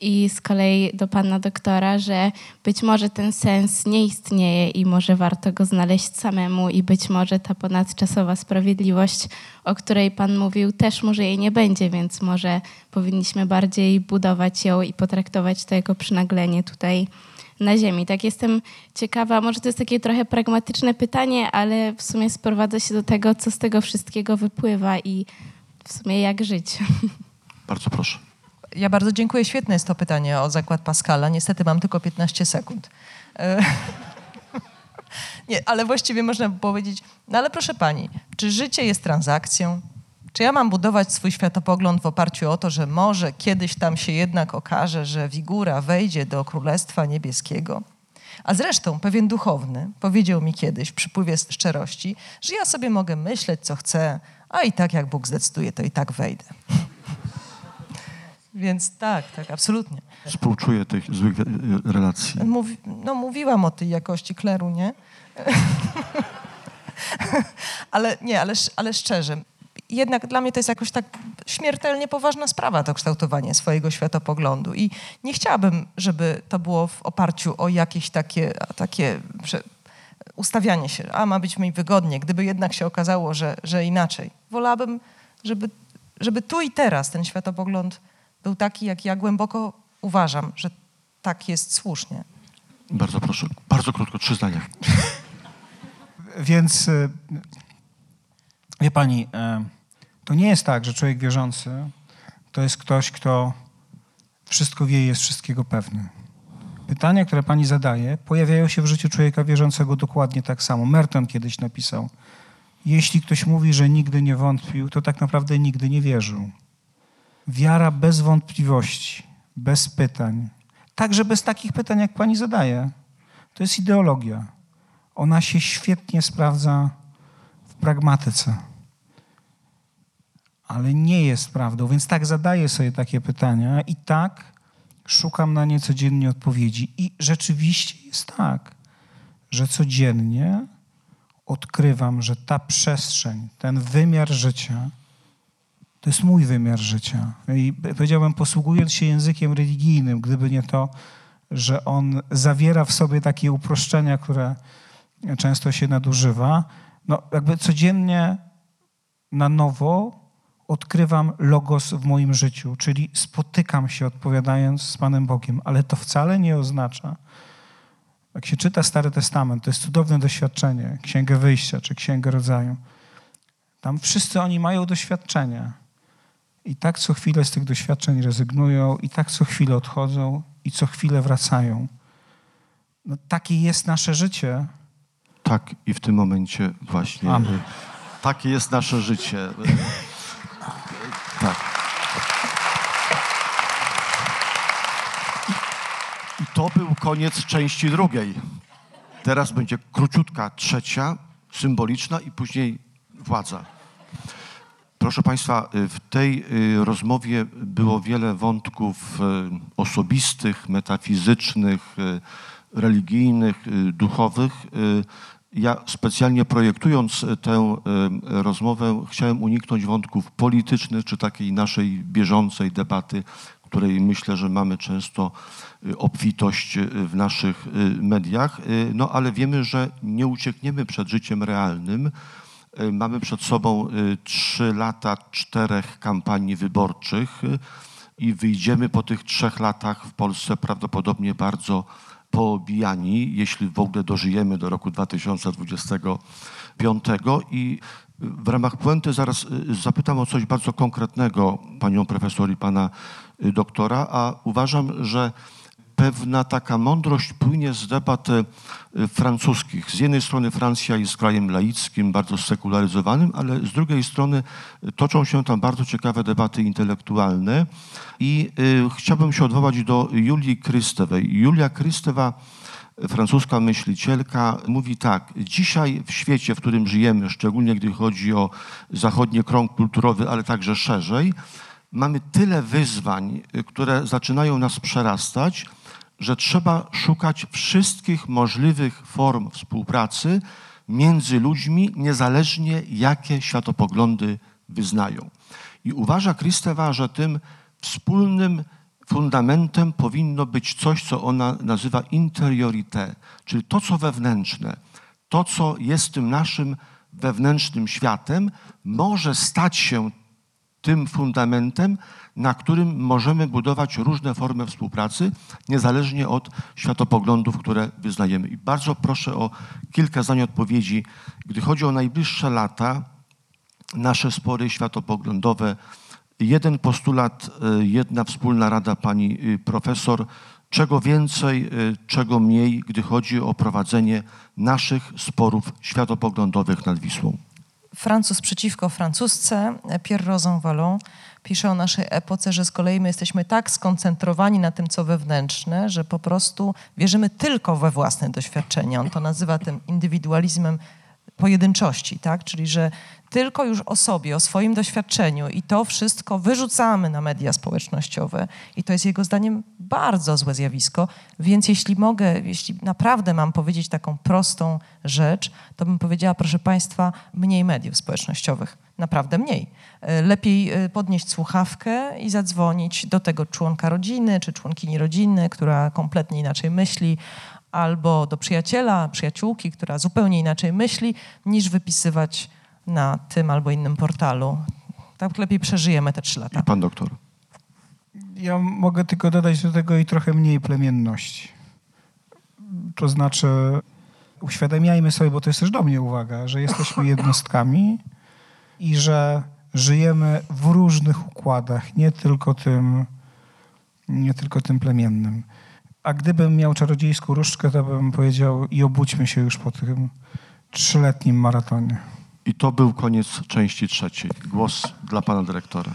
Speaker 10: I z kolei do pana doktora, że być może ten sens nie istnieje i może warto go znaleźć samemu i być może ta ponadczasowa sprawiedliwość, o której pan mówił, też może jej nie będzie, więc może powinniśmy bardziej budować ją i potraktować to jako przynaglenie tutaj na ziemi. Tak jestem ciekawa, może to jest takie trochę pragmatyczne pytanie, ale w sumie sprowadza się do tego, co z tego wszystkiego wypływa i w sumie jak żyć. [LAUGHS]
Speaker 1: Bardzo proszę.
Speaker 2: Ja bardzo dziękuję, świetne jest to pytanie o zakład Pascala. Niestety mam tylko 15 sekund. E, [LAUGHS] Nie, ale właściwie można by powiedzieć, no ale proszę pani, czy życie jest transakcją? Czy ja mam budować swój światopogląd w oparciu o to, że może kiedyś tam się jednak okaże, że figura wejdzie do Królestwa Niebieskiego? A zresztą pewien duchowny powiedział mi kiedyś w przypływie szczerości, że ja sobie mogę myśleć, co chcę, a i tak jak Bóg zdecyduje, to i tak wejdę. [LAUGHS] Więc tak, tak, absolutnie.
Speaker 1: Współczuję tych złych e, relacji.
Speaker 2: Mówi, no mówiłam o tej jakości kleru, nie? [LAUGHS] ale nie, ale, ale szczerze. Jednak dla mnie to jest jakoś tak śmiertelnie poważna sprawa, to kształtowanie swojego światopoglądu. I nie chciałabym, żeby to było w oparciu o jakieś takie, takie ustawianie się, a ma być mi wygodnie, gdyby jednak się okazało, że, że inaczej. Wolałabym, żeby, żeby tu i teraz ten światopogląd był taki, jak ja głęboko uważam, że tak jest słusznie.
Speaker 1: Bardzo proszę, bardzo krótko, trzy zdania. [LAUGHS]
Speaker 3: Więc y, wie pani, y, to nie jest tak, że człowiek wierzący to jest ktoś, kto wszystko wie i jest wszystkiego pewny. Pytania, które pani zadaje, pojawiają się w życiu człowieka wierzącego dokładnie tak samo. Merton kiedyś napisał: Jeśli ktoś mówi, że nigdy nie wątpił, to tak naprawdę nigdy nie wierzył. Wiara bez wątpliwości, bez pytań, także bez takich pytań, jak pani zadaje, to jest ideologia. Ona się świetnie sprawdza w pragmatyce, ale nie jest prawdą, więc tak zadaję sobie takie pytania i tak szukam na nie codziennie odpowiedzi. I rzeczywiście jest tak, że codziennie odkrywam, że ta przestrzeń, ten wymiar życia, to jest mój wymiar życia. I powiedziałbym, posługując się językiem religijnym, gdyby nie to, że on zawiera w sobie takie uproszczenia, które często się nadużywa, no jakby codziennie na nowo odkrywam logos w moim życiu, czyli spotykam się odpowiadając z Panem Bogiem, ale to wcale nie oznacza, jak się czyta Stary Testament, to jest cudowne doświadczenie, Księgę Wyjścia czy Księgę Rodzaju. Tam wszyscy oni mają doświadczenia. I tak co chwilę z tych doświadczeń rezygnują, i tak co chwilę odchodzą, i co chwilę wracają. No, takie jest nasze życie.
Speaker 1: Tak, i w tym momencie właśnie.
Speaker 3: Amen.
Speaker 1: Takie jest nasze życie. Y, Tak. I- I to był koniec części drugiej. Teraz będzie króciutka trzecia, symboliczna i później władza. Proszę Państwa, w tej y, rozmowie było wiele wątków y, osobistych, metafizycznych, y, religijnych, duchowych. Ja specjalnie projektując tę rozmowę chciałem uniknąć wątków politycznych czy takiej naszej bieżącej debaty, której myślę, że mamy często y, obfitość y, w naszych y, mediach. No ale wiemy, że nie uciekniemy przed życiem realnym. Mamy przed sobą trzy lata czterech kampanii wyborczych i wyjdziemy po tych trzech latach w Polsce prawdopodobnie bardzo poobijani, jeśli w ogóle dożyjemy do roku 2025. I w ramach puenty zaraz zapytam o coś bardzo konkretnego panią profesor i pana doktora, a uważam, że pewna taka mądrość płynie z debat e, francuskich. Z jednej strony Francja jest krajem laickim, bardzo sekularyzowanym, ale z drugiej strony e, toczą się tam bardzo ciekawe debaty intelektualne i y, chciałbym się odwołać do Julii Krystewej. Julia Krystewa, francuska myślicielka, mówi tak, dzisiaj w świecie, w którym żyjemy, szczególnie gdy chodzi o zachodni krąg kulturowy, ale także szerzej, mamy tyle wyzwań, y, które zaczynają nas przerastać, że trzeba szukać wszystkich możliwych form współpracy między ludźmi, niezależnie jakie światopoglądy wyznają. I uważa Krystewa, że tym wspólnym fundamentem powinno być coś, co ona nazywa interiorité, czyli to, co wewnętrzne, to, co jest tym naszym wewnętrznym światem, może stać się tym fundamentem, na którym możemy budować różne formy współpracy, niezależnie od światopoglądów, które wyznajemy. I bardzo proszę o kilka zdań odpowiedzi, gdy chodzi o najbliższe lata, nasze spory światopoglądowe. Jeden postulat, y, jedna wspólna rada pani y, profesor. Czego więcej, y, czego mniej, gdy chodzi o prowadzenie naszych sporów światopoglądowych nad Wisłą.
Speaker 2: Francuz przeciwko francusce, Pierre Rosanvallon pisze o naszej epoce, że z kolei my jesteśmy tak skoncentrowani na tym, co wewnętrzne, że po prostu wierzymy tylko we własne doświadczenia. On to nazywa tym indywidualizmem pojedynczości, tak? Czyli, że tylko już o sobie, o swoim doświadczeniu i to wszystko wyrzucamy na media społecznościowe. I to jest jego zdaniem bardzo złe zjawisko, więc jeśli mogę, jeśli naprawdę mam powiedzieć taką prostą rzecz, to bym powiedziała, proszę Państwa, mniej mediów społecznościowych, naprawdę mniej. E, Lepiej e, podnieść słuchawkę i zadzwonić do tego członka rodziny czy członkini rodziny, która kompletnie inaczej myśli, albo do przyjaciela, przyjaciółki, która zupełnie inaczej myśli, niż wypisywać na tym albo innym portalu. Tak lepiej przeżyjemy te trzy lata.
Speaker 1: I pan doktor.
Speaker 3: Ja mogę tylko dodać do tego i trochę mniej plemienności. To znaczy, uświadamiajmy sobie, bo to jest też do mnie uwaga, że jesteśmy [LAUGHS] jednostkami i że żyjemy w różnych układach, nie tylko tym nie tylko tym plemiennym. A gdybym miał czarodziejską różdżkę, to bym powiedział i obudźmy się już po tym trzyletnim maratonie.
Speaker 1: I to był koniec części trzeciej. Głos dla pana dyrektora.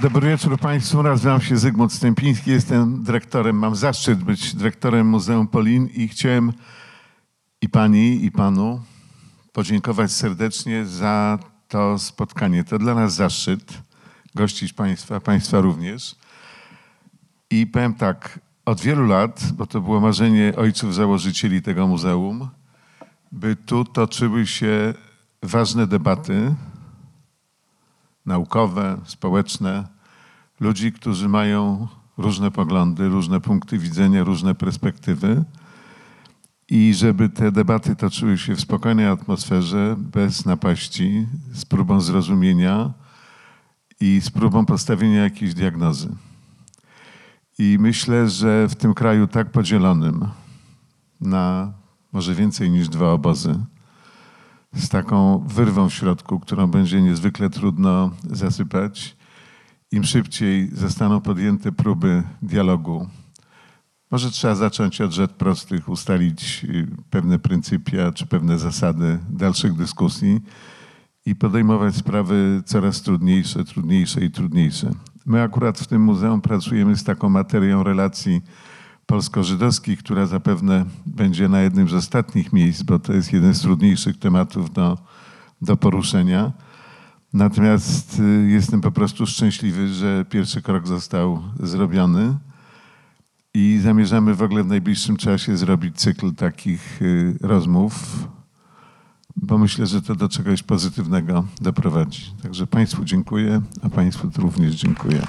Speaker 11: Dobry wieczór Państwu. Nazywam się Zygmunt Stępiński. Jestem dyrektorem, mam zaszczyt być dyrektorem Muzeum Polin i chciałem i Pani, i Panu podziękować serdecznie za to spotkanie. To dla nas zaszczyt gościć Państwa, Państwa również. I powiem tak, od wielu lat, bo to było marzenie ojców założycieli tego muzeum, by tu toczyły się ważne debaty naukowe, społeczne, ludzi, którzy mają różne poglądy, różne punkty widzenia, różne perspektywy. I żeby te debaty toczyły się w spokojnej atmosferze, bez napaści, z próbą zrozumienia i z próbą postawienia jakiejś diagnozy. I myślę, że w tym kraju tak podzielonym na może więcej niż dwa obozy, z taką wyrwą w środku, którą będzie niezwykle trudno zasypać, im szybciej zostaną podjęte próby dialogu. Może trzeba zacząć od rzecz prostych, ustalić y, pewne pryncypia czy pewne zasady dalszych dyskusji i podejmować sprawy coraz trudniejsze, trudniejsze i trudniejsze. My akurat w tym muzeum pracujemy z taką materią relacji polsko-żydowskich, która zapewne będzie na jednym z ostatnich miejsc, bo to jest jeden z trudniejszych tematów do, do poruszenia. Natomiast y, jestem po prostu szczęśliwy, że pierwszy krok został zrobiony i zamierzamy w ogóle w najbliższym czasie zrobić cykl takich y, rozmów, bo myślę, że to do czegoś pozytywnego doprowadzi. Także Państwu dziękuję, a Państwu również dziękuję.